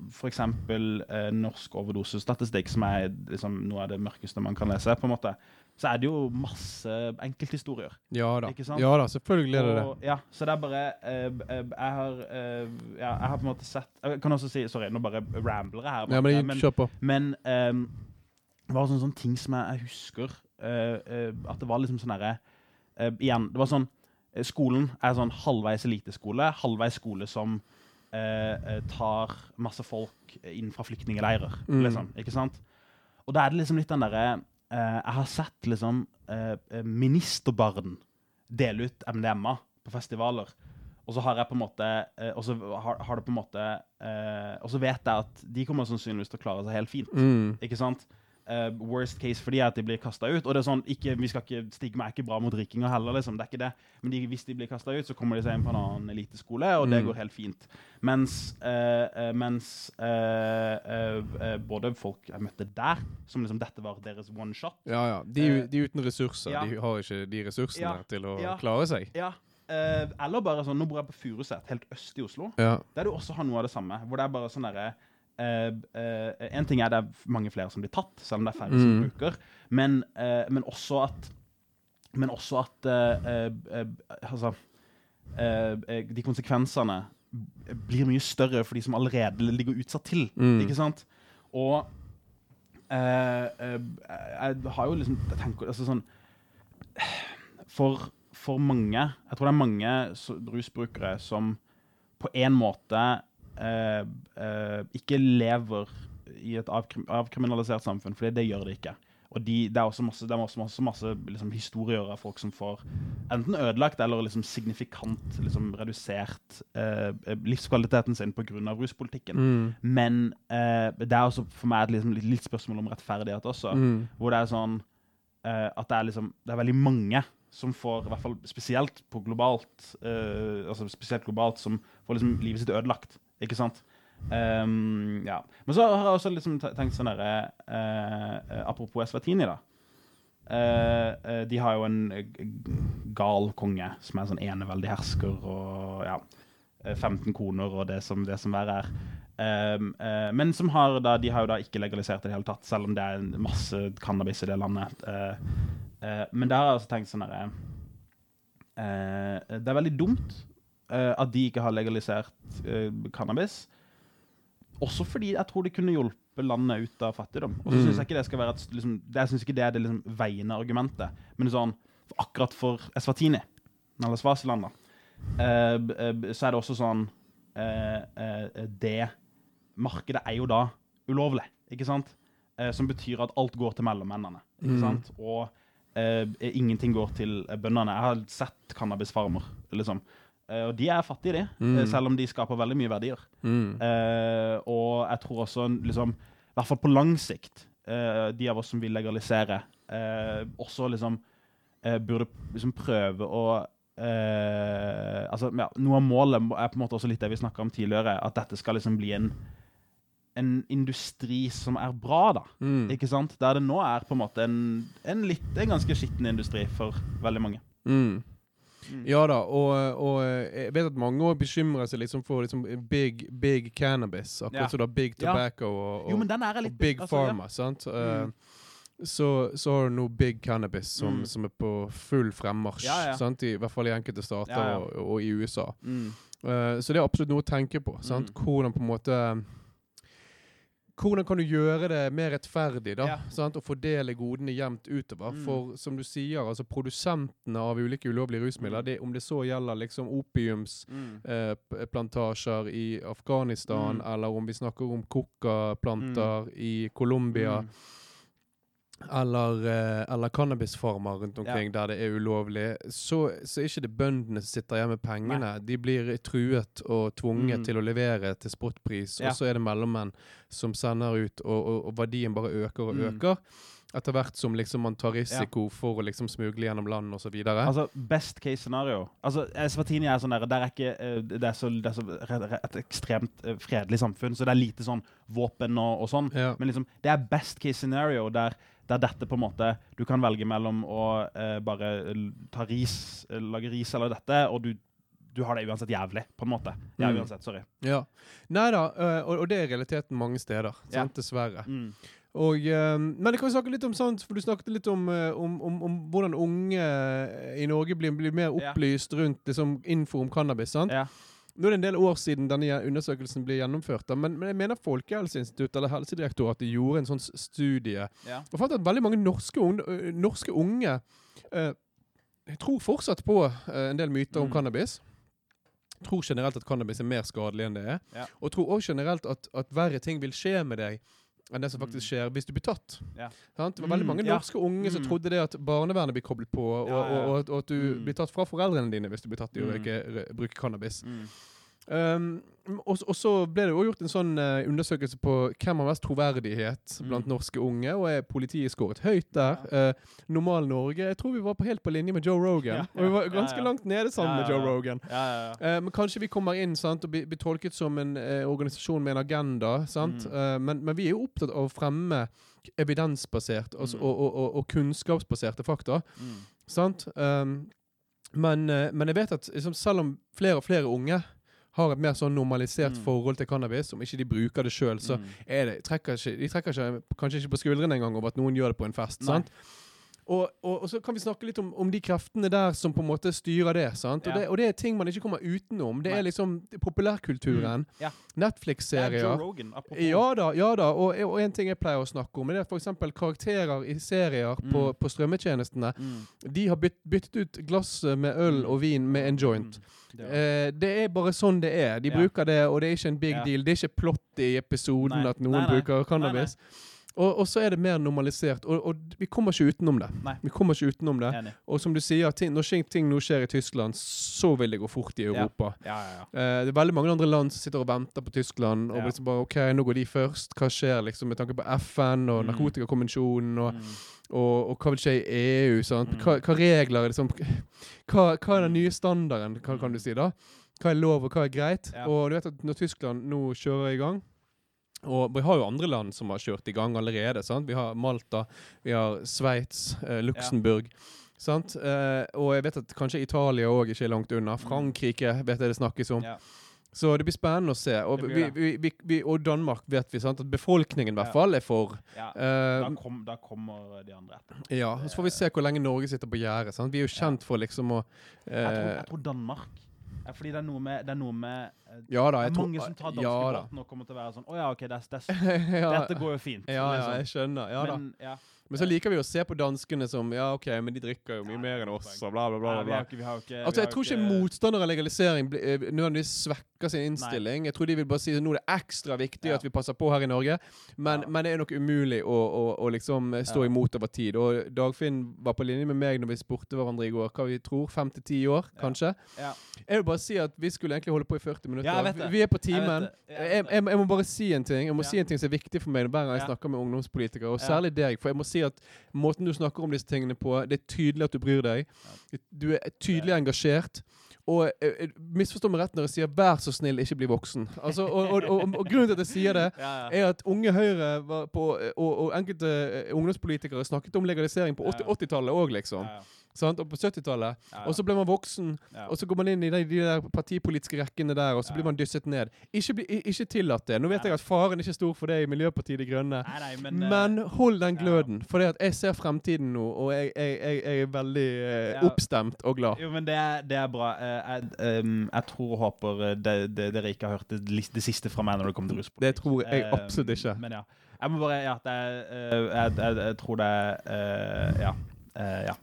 f.eks. Uh, norsk overdosestatistikk, som er liksom, noe av det mørkeste man kan lese, på en måte, så er det jo masse enkelthistorier. Ja da. Ja da, selvfølgelig er det det. Og, ja, så det er bare uh, uh, jeg, har, uh, ja, jeg har på en måte sett Jeg kan også si Sorry, nå bare rambler jeg her. Ja, men men, kjør på. men um, det var sånne, sånne ting som jeg, jeg husker At det var liksom sånn herre Igjen, det var sånn Skolen er sånn halvveis eliteskole, halvveis skole som tar masse folk inn fra flyktningleirer, Mm. liksom. Ikke sant? Og da er det liksom litt den derre Jeg har sett liksom eh, eh, ministerbarn dele ut MDMA på festivaler. Og så har jeg på en måte eh, Og så har, har det på en måte eh, Og så vet jeg at de kommer sannsynligvis til å klare seg helt fint. Mm. Ikke sant? Eh, worst case for de er at de blir kasta ut. Og det er sånn, ikke, vi skal ikke, Stigma er ikke bra mot rikinger heller, liksom. det er ikke det. Men de, hvis de blir kasta ut, så kommer de seg inn på en annen eliteskole, og det Mm. går helt fint. Mens, uh, mens uh, både folk jeg møtte der, som liksom dette var deres one shot Ja ja. De, de uten ressurser, ja. de har ikke de ressursene Ja. til å Ja. klare seg. Ja, Eller bare sånn Nå bor jeg på Furuset, helt øst i Oslo. Der du også har noe av det samme. Hvor det er bare sånn derre eh, En ting er det er mange flere som blir tatt, selv om det er færre som Mm. bruker, men, uh, men også at Men også at Altså De konsekvensene blir mye større for de som allerede ligger utsatt til. Mm. Ikke sant? Og jeg har jo liksom jeg tenker, altså sånn for, for mange Jeg tror det er mange rusbrukere som på en måte eh, eh, ikke lever i et avkrim avkriminalisert samfunn, for det gjør de ikke. Og de, det er også masse, er også masse, masse liksom, historier av folk som får enten ødelagt eller liksom, signifikant liksom, redusert eh, livskvaliteten sin pga. ruspolitikken. Mm. Men eh, det er også for meg et liksom, litt, litt spørsmål om rettferdighet også. Mm. Hvor det er sånn eh, at det er, liksom, det er veldig mange som får, i hvert fall spesielt på globalt, eh, altså spesielt globalt, som får liksom livet sitt ødelagt. Ikke sant? Um, ja. Men så har jeg også liksom tenkt sånn derre eh, Apropos Eswatini, da. Uh, de har jo en gal konge som er en sånn eneveldig hersker og ja, eh, 15 koner og det som, det som verre er. Um, uh, men som har da, de har jo da ikke legalisert det i det hele tatt, selv om det er masse cannabis i det landet. Men der har jeg også tenkt sånn herre Det er veldig dumt at de ikke har legalisert eh, cannabis. Også fordi jeg tror det kunne hjulpet landet ut av fattigdom. Og så Mm. synes jeg ikke det skal være et, liksom, det, jeg synes ikke det er det liksom, veiende argumentet. Men sånn, for akkurat for Eswatini, eller Svasiland, eh, eh, så er det også sånn eh, eh, Det markedet er jo da ulovlig, ikke sant? Eh, som betyr at alt går til mellommennene, ikke Mm. sant? Og eh, ingenting går til eh, bøndene. Jeg har sett cannabisfarmer, liksom. Eh, og de er fattige, de, Mm. eh, selv om de skaper veldig mye verdier. Mm. Eh, og jeg tror også, liksom, i hvert fall på lang sikt, eh, de av oss som vil legalisere, eh, også liksom eh, burde liksom prøve å Uh, altså, ja, Noe av målet er på en måte også litt det vi snakka om tidligere, at dette skal liksom bli en en industri som er bra, da. Mm. Ikke sant? Der det nå er på en måte en, en litt, en ganske skitten industri for veldig mange. Mm. Ja da, og, og jeg vet at mange også bekymrer seg liksom for liksom big, big cannabis. Akkurat Ja. som da big Ja. tobacco og, Jo, og, er og big altså, ja. pharma. sant? Mm. Eh, så, så har du nå big cannabis som, Mm. som er på full fremmarsj. Ja, ja. Sant? I, hvert fall i enkelte stater Ja, ja. Og, og i USA. Mm. Eh, så det er absolutt noe å tenke på. Sant? Mm. Hvordan på en måte hvordan kan du gjøre det mer rettferdig da, Ja. sant? og fordele godene jevnt utover? Mm. For som du sier, altså produsentene av ulike ulovlige rusmidler, Mm. det, om det så gjelder liksom Mm. opiumsplantasjer i Afghanistan, Mm. eller om vi snakker om coca-planter i Colombia, Mm. Eller, eh, eller cannabisfarmer rundt omkring der det er ulovlig, så, så er ikke det bøndene som sitter igjen med pengene. De blir truet og tvunget Mm. til å levere til spotpris, Ja. og så er det mellommenn som sender ut, og, og, og verdien bare øker og Mm. øker. Etter hvert som liksom man tar risiko for å liksom smugle gjennom land osv. Altså, best case scenario Altså, Svartini er sånn der, der er ikke eh, Det er så, det er så et ekstremt eh, fredelig samfunn, så det er lite sånn våpen og, og sånn. ja. Men liksom, det er best case scenario der, der dette på en måte Du kan velge mellom å eh, bare ta ris, eh, lage ris eller dette, og du, du har det uansett jævlig, på en måte. Ja, Mm. uansett. Sorry. ja. Nei da, øh, og, og det er realiteten mange steder. Ja. Dessverre. Mm. Og, eh, men det kan vi snakke litt om sant? for du snakket litt om, eh, om, om, om hvordan unge eh, i Norge blir, blir mer opplyst rundt liksom, info om cannabis. sant? Ja. Nå er det en del år siden denne undersøkelsen ble gjennomført, men, men jeg mener Folkehelseinstituttet eller Helsedirektoratet gjorde en sånn studie Ja. og fant at veldig mange norske, unge- norske unge eh, tror fortsatt på eh, en del myter om Mm. cannabis. Tror generelt at cannabis er mer skadelig enn det er. Ja. Og tror også generelt at, at verre ting vil skje med deg enn det som faktisk Mm. skjer hvis du blir tatt. Ja. Sant? Det var veldig mange mange ja. norske unge som Mm. trodde det at barnevernet blir koblet på, og, Ja, ja, ja. og, og, og at du Mm. blir tatt fra foreldrene dine hvis du blir tatt i å Mm. bruke cannabis. Mm. Um, og, så ble det også gjort en sånn uh, undersøkelse på hvem har mest troverdighet Mm. blant norske unge, og er politiet skåret høyt der. Eh, normal Norge Jeg tror vi var på helt på linje med Joe Rogan. *laughs* Ja, Og vi var ganske ja. langt nede sammen Ja, med Joe. Rogan. Ja, ja, ja. Eh, men kanskje vi kommer inn sant, og blir, blir tolket som en organisasjon med en agenda. Sant? Mm. Men, men vi er jo opptatt av å fremme evidensbasert altså, Mm. og, og, og, og kunnskapsbaserte fakta. Mm. Sant? Um, men, men jeg vet at liksom, selv om flere og flere unge har et mer sånn normalisert Mm. forhold til cannabis, om ikke de bruker det sjøl, så Mm. det, trekker ikke, de trekker ikke, kanskje ikke på skuldrene engang over at noen gjør det på en fest. Nei. sant? Og, og, og så kan vi snakke litt om, om de kreftene der som på en måte styrer det. sant? Og, det og det er ting man ikke kommer utenom. Det Nei. er liksom populærkulturen. Mm. Ja, Netflix-serier. Ja da, ja da. Og, og en ting jeg pleier å snakke om, er f.eks. karakterer i serier på, Mm. på strømmetjenestene. Mm. De har bytt, byttet ut glass med øl Mm. og vin med en joint. Det Eh, det er bare sånn det er. De bruker det, og det er ikke en big deal. Det er ikke plott i episoden Nei. at noen Nei, nei. bruker cannabis. Og, og så er det mer normalisert. Og, og vi kommer ikke utenom det. Nei. Vi kommer ikke utenom det. Enig. Og som du sier, ting, når ting- nå skjer i Tyskland, så vil det gå fort i Europa. Ja, ja, ja. Eh, det er veldig mange andre land som sitter og venter på Tyskland. Og liksom bare, ok, nå går de først. Hva skjer liksom med tanke på FN og Mm. narkotikakonvensjonen? Og, Mm. og, hva vil skje i EU? Mm. Hva, hva regler er liksom, hva, hva er den nye standarden, kan, kan du si da? Hva er lov, og hva er greit? Og du vet at når Tyskland nå kjører i gang og vi har jo andre land som har kjørt i gang allerede. sant? Vi har Malta, vi har Sveits, eh, Luxembourg. Sant? Eh, og jeg vet at kanskje Italia òg ikke er langt unna. Frankrike vet jeg det snakkes om. Mm. Ja. Så det blir spennende å se. Og, vi, vi, vi, og Danmark vet vi sant? at befolkningen i hvert Ja. fall er for. ja. Eh, Da, kom, da kommer de andre etter. ja, så får vi se hvor lenge Norge sitter på gjerdet. Vi er jo kjent for liksom å Jeg tror, eh, jeg tror Danmark. Ja, fordi det er noe med, det er noe med eh, Ja da, jeg tror mange som tar danske ja, da. og kommer til å være sånn Å ja, OK, det, er- det, er- *laughs* ja, dette går jo fint. ja, ja, liksom. jeg skjønner. Ja da. Men, ja. Men så liker vi å se på danskene som Ja, OK, men de drikker jo mye mer er enn oss, og bla, bla, bla. Nei, bla. har ikke, ikke Altså, Jeg tror jo ikke motstandere av legalisering eh, nødvendigvis svekker sin innstilling. Jeg tror de vil bare si at nå er det ekstra viktig Ja. at vi passer på her i Norge. Men, men det er nok umulig å, å, å liksom eh, stå imot over tid. Og Dagfinn var på linje med meg når vi spurte hverandre i går hva vi tror. Fem til ti år, kanskje. Ja. Jeg vil bare si at vi skulle egentlig holde på i 40 minutter. Vi er på timen. Jeg Jeg, jeg, jeg må bare si en ting Jeg må si en ting som er viktig for meg hver gang jeg snakker med ungdomspolitikere, og særlig deg. For jeg må si at måten du snakker om disse tingene på, det er tydelig at du bryr deg. Du er tydelig engasjert. Og eh, eh, misforstå meg rett når jeg sier 'vær så snill, ikke bli voksen'. Altså, og, og, og, og, grunnen til at jeg sier det, *laughs* er at Unge Høyre var på, og, og enkelte eh, ungdomspolitikere snakket om legalisering på 80-tallet 80-tallet òg, liksom. Sant? Og på 70-tallet. Ja, Og så ble man voksen, ja. og så går man inn i de, de der partipolitiske rekkene der, og så blir man dysset ned. Ikke, bli, ikke tillat det. Nå vet jeg at faren ikke er stor for det i Miljøpartiet De Grønne. Nei, nei, men, Men, eh, hold den gløden, for jeg ser fremtiden nå, og jeg, jeg, jeg, jeg er veldig eh, oppstemt og glad. Jo, men det er, det er bra. Eh, Jeg, um, tror og håper eh, det, det, dere ikke har hørt det, det siste fra meg når det kommer til ruspolitikk. Det tror jeg Eh, absolutt ikke. Men ja. Jeg må bare Ja, det er, jeg, jeg, jeg tror det er Ja. Eh, ja.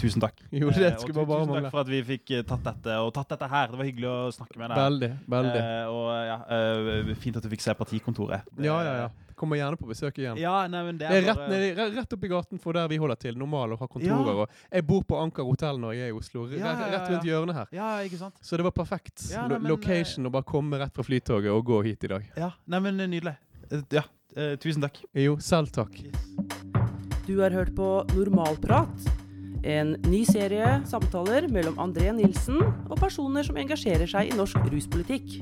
Tusen takk. *laughs* Jo, det Eh, og skulle bare bare Tusen takk for at vi fikk eh, tatt dette, og tatt dette her. Det var hyggelig å snakke med deg. Veldig. veldig. Eh, og ja, eh, Fint at du fikk se partikontoret. Det- ja, ja, ja. Kommer gjerne på besøk igjen. Ja, nei, men det Det er er rett, bare nedi, re- rett oppi gaten for der vi holder til. Normal og har kontorer. Ja. Og jeg bor på Anker hotell når jeg er i Oslo. Rett, Ja, ja, ja, rett rundt hjørnet her. Ja, ikke sant? Så det var perfekt Ja, nei, men, location å bare komme rett fra flytoget og gå hit i dag. Ja, nei, men eh, Nydelig. Eh, Ja, eh, tusen takk. Jo, selv takk. Du har hørt på Normalprat. En ny serie samtaler mellom André Nilsen og personer som engasjerer seg i norsk ruspolitikk.